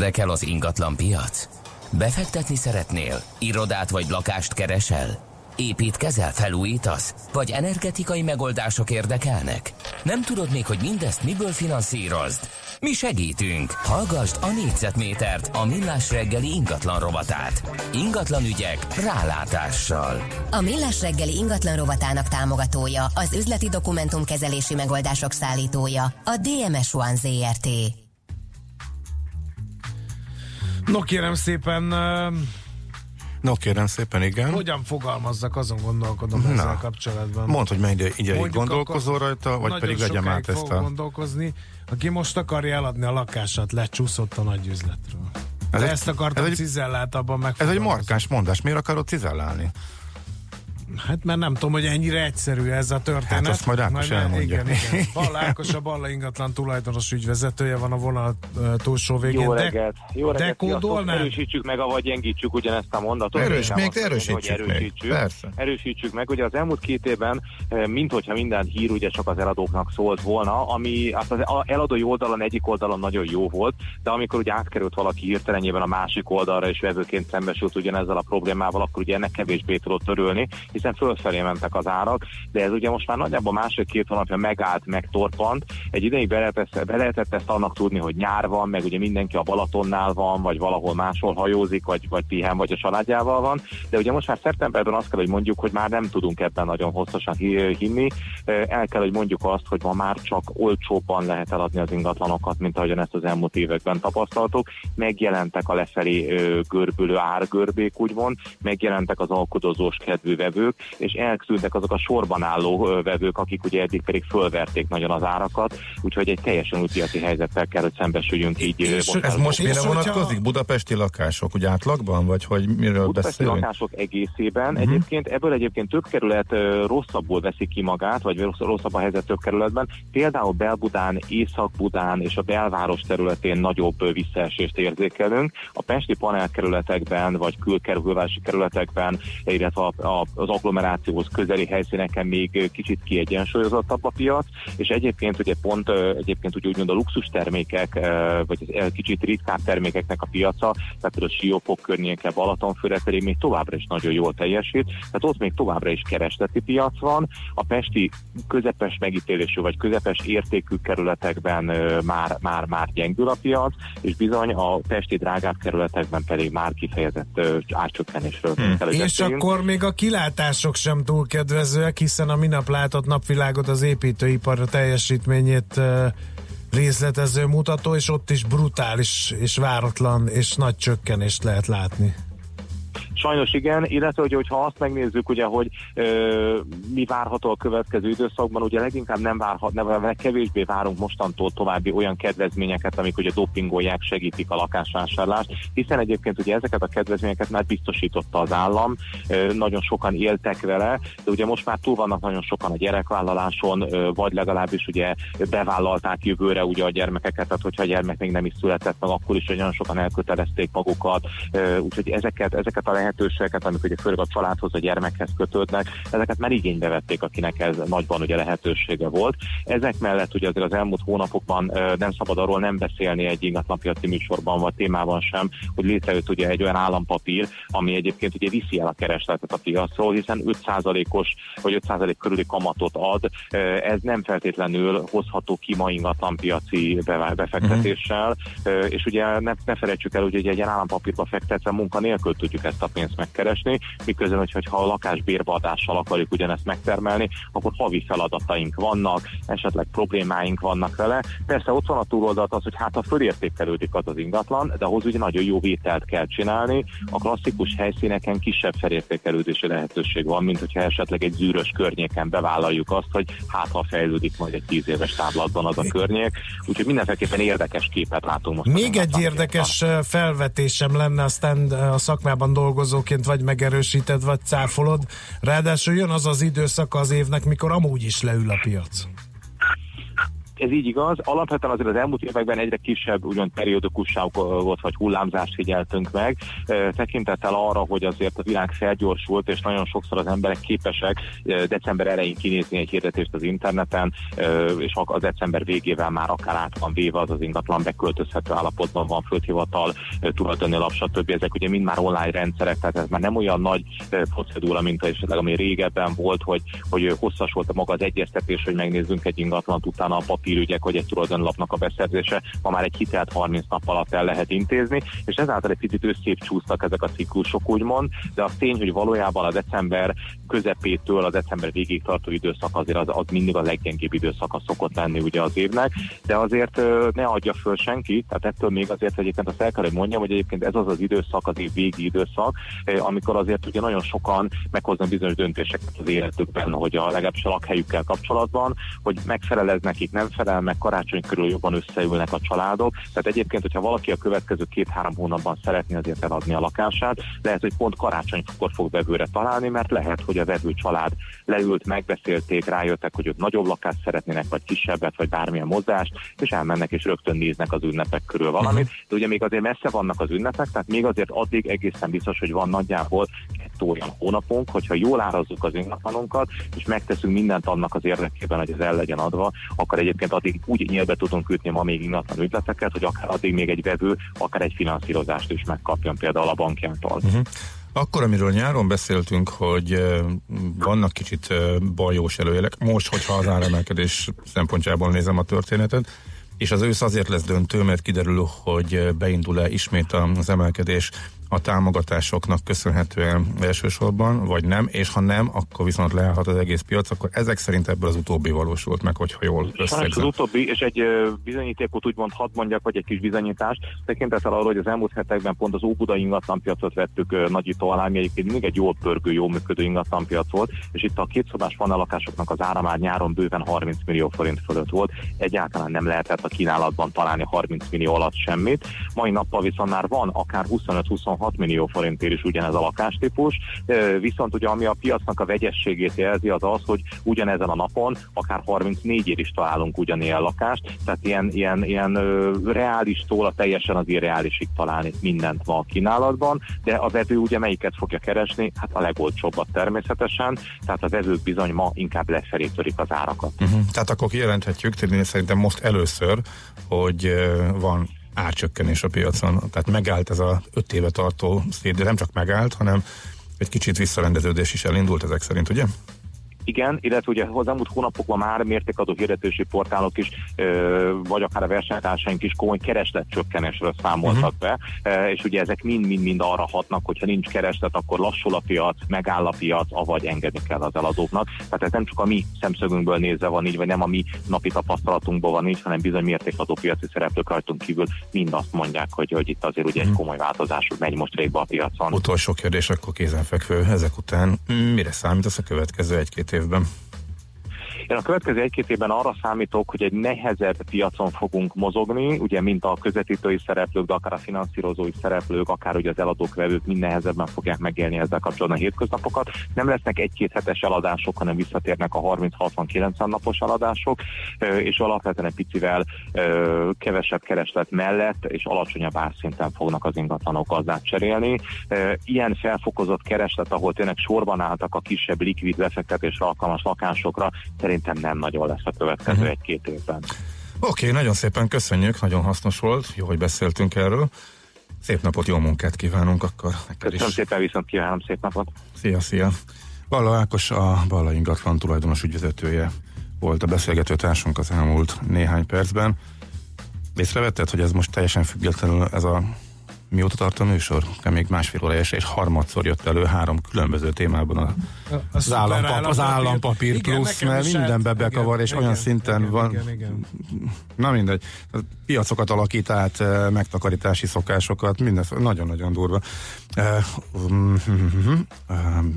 Érdekel az ingatlan piac? Befektetni szeretnél? Irodát vagy lakást keresel? Építkezel, felújítasz? Vagy energetikai megoldások érdekelnek? Nem tudod még, hogy mindezt miből finanszírozd? Mi segítünk! Hallgassd a négyzetmétert, a millás reggeli ingatlan rovatát. Ingatlan ügyek rálátással. A Millás reggeli ingatlan rovatának támogatója, az üzleti dokumentumkezelési megoldások szállítója, a DMS One ZRT. No kérem szépen, No kérem szépen, igen. hogyan fogalmazzak, azon gondolkodom Na. ezzel kapcsolatban. Mondd, hogy mennyi ideig gondolkozol rajta, vagy pedig vegyem át ezt a... gondolkozni. Aki most akarja eladni a lakását, lecsúszott a nagy üzletről. Ez De egy- ezt akartam ez egy- cizelláltabban Ez egy markáns mondás, miért akarod cizellálni? Hát mert nem tudom, hogy ennyire egyszerű ez a történet. Hát azt majd Ákos Majd- elmondja. Igen, igen. Balla Ákos a Balla ingatlan tulajdonos ügyvezetője van a vonal túlsó végén. Jó reggelt! Jó reggelt! Dekódolnál? Erősítsük meg, avagy gyengítsük ugyanezt a mondatot. Erős, még azt erősítsük hogy még. erősítsük. Persze. Erősítsük meg. Ugye az elmúlt két évben, mint hogyha minden hír ugye csak az eladóknak szólt volna, ami hát az eladói oldalon egyik oldalon nagyon jó volt, de amikor ugye átkerült valaki hirtelenjében a másik oldalra és vevőként szembesült ugyanezzel a problémával, akkor ugye ennek kevésbé tudott örülni, hiszen fölfelé mentek az árak, de ez ugye most már nagyjából másfél-két hónapja megállt, megtorpant. Egy ideig be lehetett, be lehetett ezt annak tudni, hogy nyár van, meg ugye mindenki a Balatonnál van, vagy valahol máshol hajózik, vagy, vagy pihen, vagy a családjával van. De ugye most már szeptemberben azt kell, hogy mondjuk, hogy már nem tudunk ebben nagyon hosszasan hi- hinni. El kell, hogy mondjuk azt, hogy ma már csak olcsóbban lehet eladni az ingatlanokat, mint ahogyan ezt az elmúlt években tapasztaltuk. Megjelentek a lefelé görbülő árgörbék, úgymond, megjelentek az alkudozós kedvű vevők, és elszűntek azok a sorban álló vevők, akik ugye eddig pedig fölverték nagyon az árakat, úgyhogy egy teljesen új piaci helyzettel kell, hogy szembesüljünk így. ö, Ez most mire És vonatkozik? Budapesti lakások, ugye átlagban? Vagy hogy miről Budapesti beszélünk? lakások egészében. Mhm. Egyébként ebből egyébként több kerület rosszabbul veszi ki magát, vagy rossz- rosszabb a helyzet több kerületben. Például Belbudán, Észak-Budán és a belváros területén nagyobb visszaesést érzékelünk. A pesti panelkerületekben, vagy külkerülvási kerületekben, illetve az agglomerációhoz közeli helyszíneken még kicsit kiegyensúlyozottabb a piac, és egyébként ugye pont egyébként úgy úgymond a luxus termékek, vagy kicsit ritkább termékeknek a piaca, tehát például Siófok környéke, Balatonfüre pedig még továbbra is nagyon jól teljesít, tehát ott még továbbra is keresleti piac van. A pesti közepes megítélésű vagy közepes értékű kerületekben már, már, már gyengül a piac, és bizony a pesti drágább kerületekben pedig már kifejezett ö, árcsökkenésről Hmm. kell, És akkor még a kilátások sem túl kedvezőek, hiszen a minap látott napvilágot az építőipar teljesítményét részletező mutató, és ott is brutális és váratlan és nagy csökkenést lehet látni. Sajnos igen, illetve hogy, hogyha azt megnézzük, ugye, hogy ö, mi várható a következő időszakban, ugye leginkább nem várhat, nem, kevésbé várunk mostantól további olyan kedvezményeket, amik ugye dopingolják, segítik a lakásvásárlást, hiszen egyébként ugye ezeket a kedvezményeket már biztosította az állam, ö, nagyon sokan éltek vele, de ugye most már túl vannak nagyon sokan a gyerekvállaláson, ö, vagy legalábbis ugye bevállalták jövőre ugye a gyermekeket, tehát hogyha a gyermek még nem is született meg, akkor is nagyon sokan elkötelezték magukat, ö, úgyhogy ezeket, ezeket a lehetőségeket, amik ugye főleg a családhoz, a gyermekhez kötődnek, ezeket már igénybe vették, akinek ez nagyban ugye lehetősége volt. Ezek mellett ugye azért az elmúlt hónapokban nem szabad arról nem beszélni egy ingatlanpiaci műsorban vagy témában sem, hogy létrejött ugye egy olyan állampapír, ami egyébként ugye viszi el a keresletet a piacról, hiszen 5%-os vagy 5% körüli kamatot ad. Ez nem feltétlenül hozható ki ma ingatlanpiaci befektetéssel, uh-huh. és ugye ne, ne felejtsük el, hogy egy ilyen állampapírba fektetve munka nélkül tudjuk ezt a pénzt megkeresni, miközben, hogy, ha a lakásbérbeadással akarjuk ugyanezt megtermelni, akkor havi feladataink vannak, esetleg problémáink vannak vele. Persze ott van a túloldat az, hogy hát ha fölértékelődik az az ingatlan, de ahhoz ugye nagyon jó vételt kell csinálni. A klasszikus helyszíneken kisebb felértékelődési lehetőség van, mint hogyha esetleg egy zűrös környéken bevállaljuk azt, hogy hát ha fejlődik majd egy tíz éves táblatban az a környék. Úgyhogy mindenféleképpen érdekes képet látunk most. Még egy érdekes felvetésem lenne, aztán a szakmában dolgozóként vagy megerősíted, vagy cáfolod. Ráadásul jön az az időszak az évnek, mikor amúgy is leül a piac ez így igaz. Alapvetően azért az elmúlt években egyre kisebb ugyan periódikusságot vagy hullámzást figyeltünk meg, tekintettel arra, hogy azért a világ felgyorsult, és nagyon sokszor az emberek képesek december elején kinézni egy hirdetést az interneten, és a december végével már akár át van véve az az ingatlan beköltözhető állapotban van földhivatal, tulajdoni lap, stb. Ezek ugye mind már online rendszerek, tehát ez már nem olyan nagy procedúra, mint esetleg ami régebben volt, hogy, hogy hosszas volt a maga az egyeztetés, hogy megnézzünk egy ingatlant, utána a papír papírügyek, vagy egy tulajdonlapnak a beszerzése, ma már egy hitelt 30 nap alatt el lehet intézni, és ezáltal egy picit összép csúsztak ezek a ciklusok, úgymond, de a tény, hogy valójában a december közepétől a december végig tartó időszak azért az, az mindig a leggyengébb időszaka szokott lenni ugye az évnek, de azért ne adja föl senki, tehát ettől még azért egyébként azt el kell, hogy mondjam, hogy egyébként ez az az időszak, az év végi időszak, amikor azért ugye nagyon sokan meghoznak bizonyos döntéseket az életükben, hogy a legalábbis a lakhelyükkel kapcsolatban, hogy megfelel ez nekik, nem felel meg, karácsony körül jobban összeülnek a családok. Tehát egyébként, hogyha valaki a következő két-három hónapban szeretné azért eladni a lakását, lehet, hogy pont karácsonykor fog vevőre találni, mert lehet, hogy a vevő család leült, megbeszélték, rájöttek, hogy ők nagyobb lakást szeretnének, vagy kisebbet, vagy bármilyen mozdást, és elmennek és rögtön néznek az ünnepek körül valamit. Mhm. De ugye még azért messze vannak az ünnepek, tehát még azért addig egészen biztos, hogy van nagyjából kettő olyan hónapunk, hogyha jól árazzuk az ingatlanunkat, és megteszünk mindent annak az érdekében, hogy ez el legyen adva, akkor egyébként addig úgy nyílbe tudunk ütni ma még ingatlan ügyleteket, hogy akár addig még egy vevő, akár egy finanszírozást is megkapjon például a bankjától. Uh-huh. Akkor, amiről nyáron beszéltünk, hogy vannak kicsit bajós előjelek, most, hogyha az áremelkedés szempontjából nézem a történetet, és az ősz azért lesz döntő, mert kiderül, hogy beindul-e ismét az emelkedés a támogatásoknak köszönhetően elsősorban, vagy nem, és ha nem, akkor viszont leállhat az egész piac, akkor ezek szerint ebből az utóbbi valósult meg, hogyha jól összegzem. Az utóbbi, és egy bizonyítékot úgymond hadd mondjak, vagy egy kis bizonyítást, tekintettel arra, hogy az elmúlt hetekben pont az Óbuda ingatlanpiacot vettük nagyító alá, ami egyébként mindig egy jól pörgő, jó működő ingatlanpiac volt, és itt a kétszobás lakásoknak az ára már nyáron bőven 30 millió forint fölött volt, egyáltalán nem lehetett a kínálatban találni 30 millió alatt semmit. Mai nappal viszont már van akár 25-26 6 millió forintért is ugyanez a lakástípus, viszont ugye ami a piacnak a vegyességét jelzi az az, hogy ugyanezen a napon akár 34 ér is találunk ugyanilyen lakást, tehát ilyen, ilyen, ilyen reálistól a teljesen az irreálisig találni mindent ma a kínálatban, de a vevő ugye melyiket fogja keresni? Hát a legolcsóbbat természetesen, tehát a vevők bizony ma inkább lefelé törik az árakat. Uh-huh. Tehát akkor kijelenthetjük, szerintem most először, hogy van árcsökkenés a piacon. Tehát megállt ez a öt éve tartó szét, de nem csak megállt, hanem egy kicsit visszarendeződés is elindult ezek szerint, ugye? Igen, illetve ugye az elmúlt hónapokban már mértékadó hirdetési portálok is, vagy akár a versenytársaink is komoly keresletcsökkenésről számoltak uh-huh. be, és ugye ezek mind-mind-mind arra hatnak, hogyha nincs kereslet, akkor lassul a piac, megáll a piac, avagy engedni kell az eladóknak. Tehát ez nem csak a mi szemszögünkből nézve van így, vagy nem a mi napi tapasztalatunkból van így, hanem bizony mértékadó piaci szereplők rajtunk kívül mind azt mondják, hogy, hogy itt azért ugye egy komoly változás megy most végbe a piacon. Utolsó kérdés, akkor kézenfekvő. Ezek után mire számítasz a következő egy-két évben? Én a következő egy-két évben arra számítok, hogy egy nehezebb piacon fogunk mozogni, ugye mint a közvetítői szereplők, de akár a finanszírozói szereplők, akár ugye az eladók, vevők mind nehezebben fogják megélni ezzel kapcsolatban a hétköznapokat. Nem lesznek egy-két hetes eladások, hanem visszatérnek a 30-60-90 napos eladások, és alapvetően egy picivel kevesebb kereslet mellett és alacsonyabb árszinten fognak az ingatlanok gazdát cserélni. Ilyen felfokozott kereslet, ahol tényleg sorban álltak a kisebb likvid befektetésre alkalmas lakásokra, szerintem nem nagyon lesz a következő Mhm. egy-két évben. Oké, okay, nagyon szépen köszönjük, nagyon hasznos volt, jó, hogy beszéltünk erről. Szép napot, jó munkát kívánunk akkor neked is. Köszönöm szépen, viszont kívánom szép napot. Szia, szia. Balla Ákos, a Balla ingatlan tulajdonos ügyvezetője volt a beszélgető társunk az elmúlt néhány percben. Észrevetted, hogy ez most teljesen függetlenül ez a mióta tart a műsor? Még másfél órája és harmadszor jött elő három különböző témában a, az, szuper állampap, az állampapír. állampapír Igen, plusz, mert mindenbe bekavar, igen, és olyan igen, szinten igen, van. igen, igen. Na mindegy. A piacokat alakít át, megtakarítási szokásokat, minden, nagyon-nagyon durva.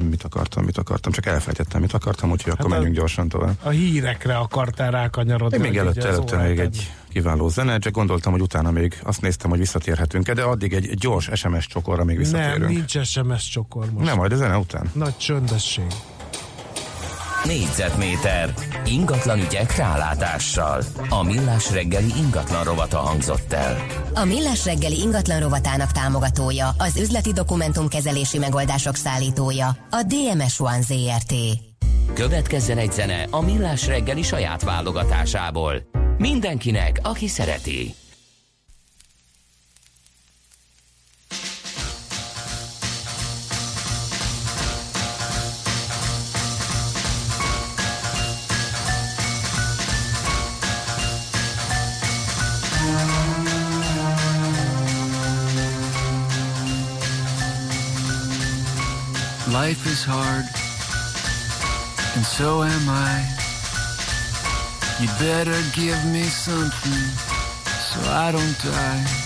Mit akartam, mit akartam, csak elfelejtettem, mit akartam, úgyhogy akkor Hát a- menjünk gyorsan tovább. A hírekre akartál rákanyarodni. Én még előtte, előtte még egy kiváló zene, csak gondoltam, hogy utána még azt néztem, hogy visszatérhetünk de addig egy, egy gyors SMS csokorra még visszatérünk. Nem, nincs SMS csokor most. Nem, majd a zene után. Nagy csöndesség. Négyzetméter ingatlan ügyek rálátással. A Millás reggeli ingatlan rovata hangzott el. A Millás reggeli ingatlan rovatának támogatója, az üzleti dokumentumkezelési megoldások szállítója, a DMS One ZRT. Következzen egy zene a Millás reggeli saját válogatásából. Mindenkinek, aki szereti. Life is hard, and so am I. You'd better give me something so I don't die.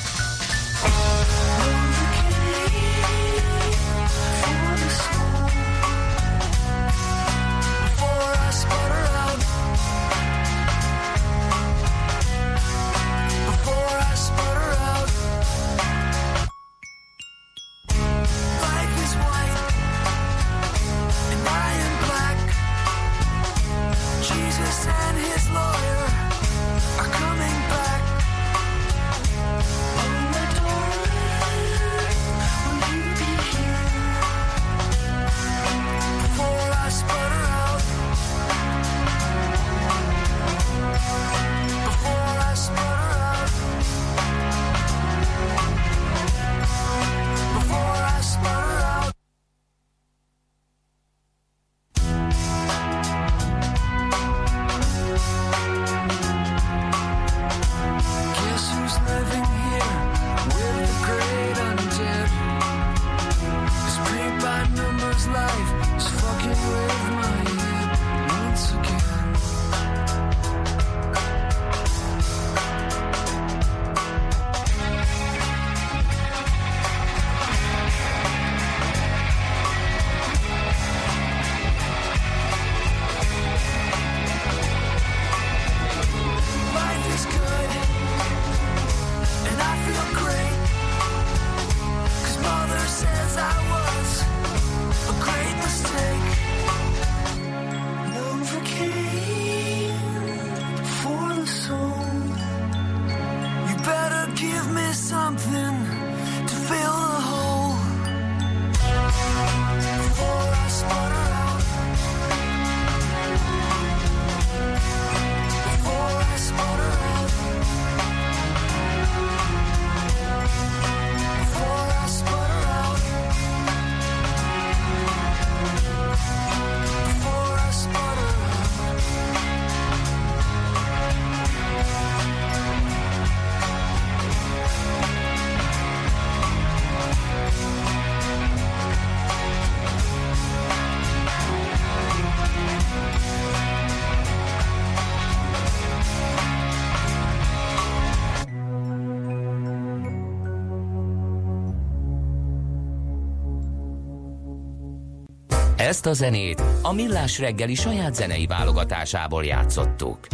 Ezt a zenét a Millás reggeli saját zenei válogatásából játszottuk.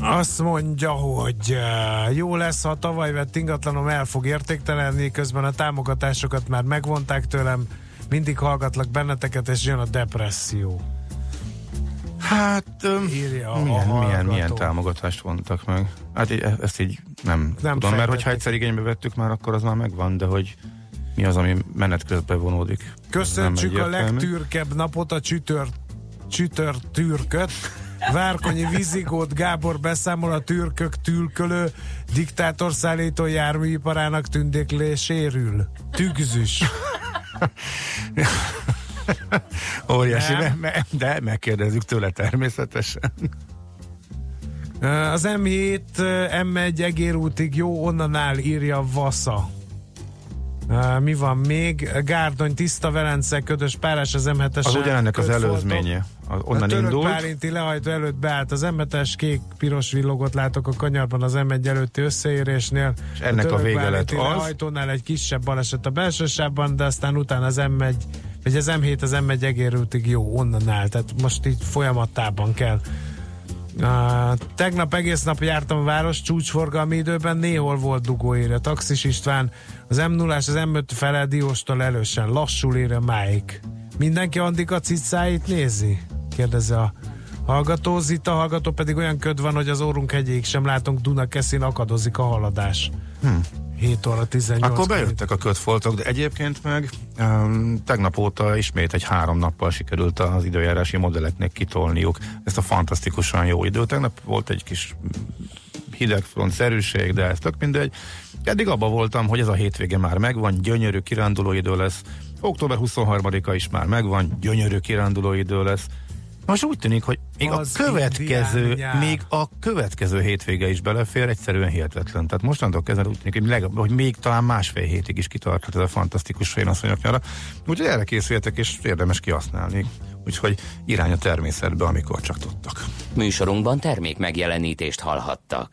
Azt mondja, hogy eh, jó lesz, ha a tavaly vett ingatlanom el fog értéktelenni, közben a támogatásokat már megvonták tőlem, mindig hallgatlak benneteket, és jön a depresszió. Hát, Írja a milyen, milyen, milyen támogatást vontak meg? Hát így- ezt így nem, Nem tudom, mert fejtették. hogyha egyszer igénybe vettük már, akkor az már megvan, de hogy mi az, ami menet közben vonódik. Köszöntsük a legtürkebb napot, a csütör, csütör türköt. Várkonyi Vizigót Gábor beszámol a türkök tülkölő diktátorszállító járműiparának tündékléséről. Tügzüs. *laughs* Óriási, Nem. me, de megkérdezzük tőle természetesen. Az M7 M1 egérútig jó, onnan áll, írja Vassa. Uh, Mi van még? Gárdony, Tiszta Velence, Ködös Párás az M7-es. Az ugyanennek az előzménye. Az onnan a indult. Bálinti lehajtó előtt beállt az M7-es, kék-piros villogot látok a kanyarban az M1 előtti összeérésnél. És ennek a török vége lett az. lehajtónál egy kisebb baleset a belső sávban, de aztán utána az M1, vagy az M7 az M1 egérútig jó, onnan áll. Tehát most így folyamatában kell Uh, tegnap egész nap jártam a város csúcsforgalmi időben, néhol volt dugó írja. Taxis István, az m 0 az M5 fele Dióstól elősen, lassul írja máig. Mindenki addig a cicáit nézi? Kérdezi a hallgató. Zita hallgató pedig olyan köd van, hogy az órunk hegyéig sem látunk Dunakeszin, akadozik a haladás. Hm. 7 óra 18 Akkor bejöttek a kötfoltok, de egyébként meg um, tegnap óta ismét egy három nappal sikerült az időjárási modelleknek kitolniuk ezt a fantasztikusan jó időt. Tegnap volt egy kis hidegfront szerűség, de ez tök mindegy. Eddig abban voltam, hogy ez a hétvége már megvan, gyönyörű kiránduló idő lesz. Október 23-a is már megvan, gyönyörű kiránduló idő lesz. Most úgy tűnik, hogy még Az a következő, még a következő hétvége is belefér, egyszerűen hihetetlen. Tehát mostantól kezdve úgy tűnik, hogy, leg, hogy még talán másfél hétig is kitarthat ez a fantasztikus fénasszonyok nyara. Úgyhogy erre készüljetek, és érdemes kihasználni. Úgyhogy irány a természetbe, amikor csak tudtak. Műsorunkban termék megjelenítést hallhattak.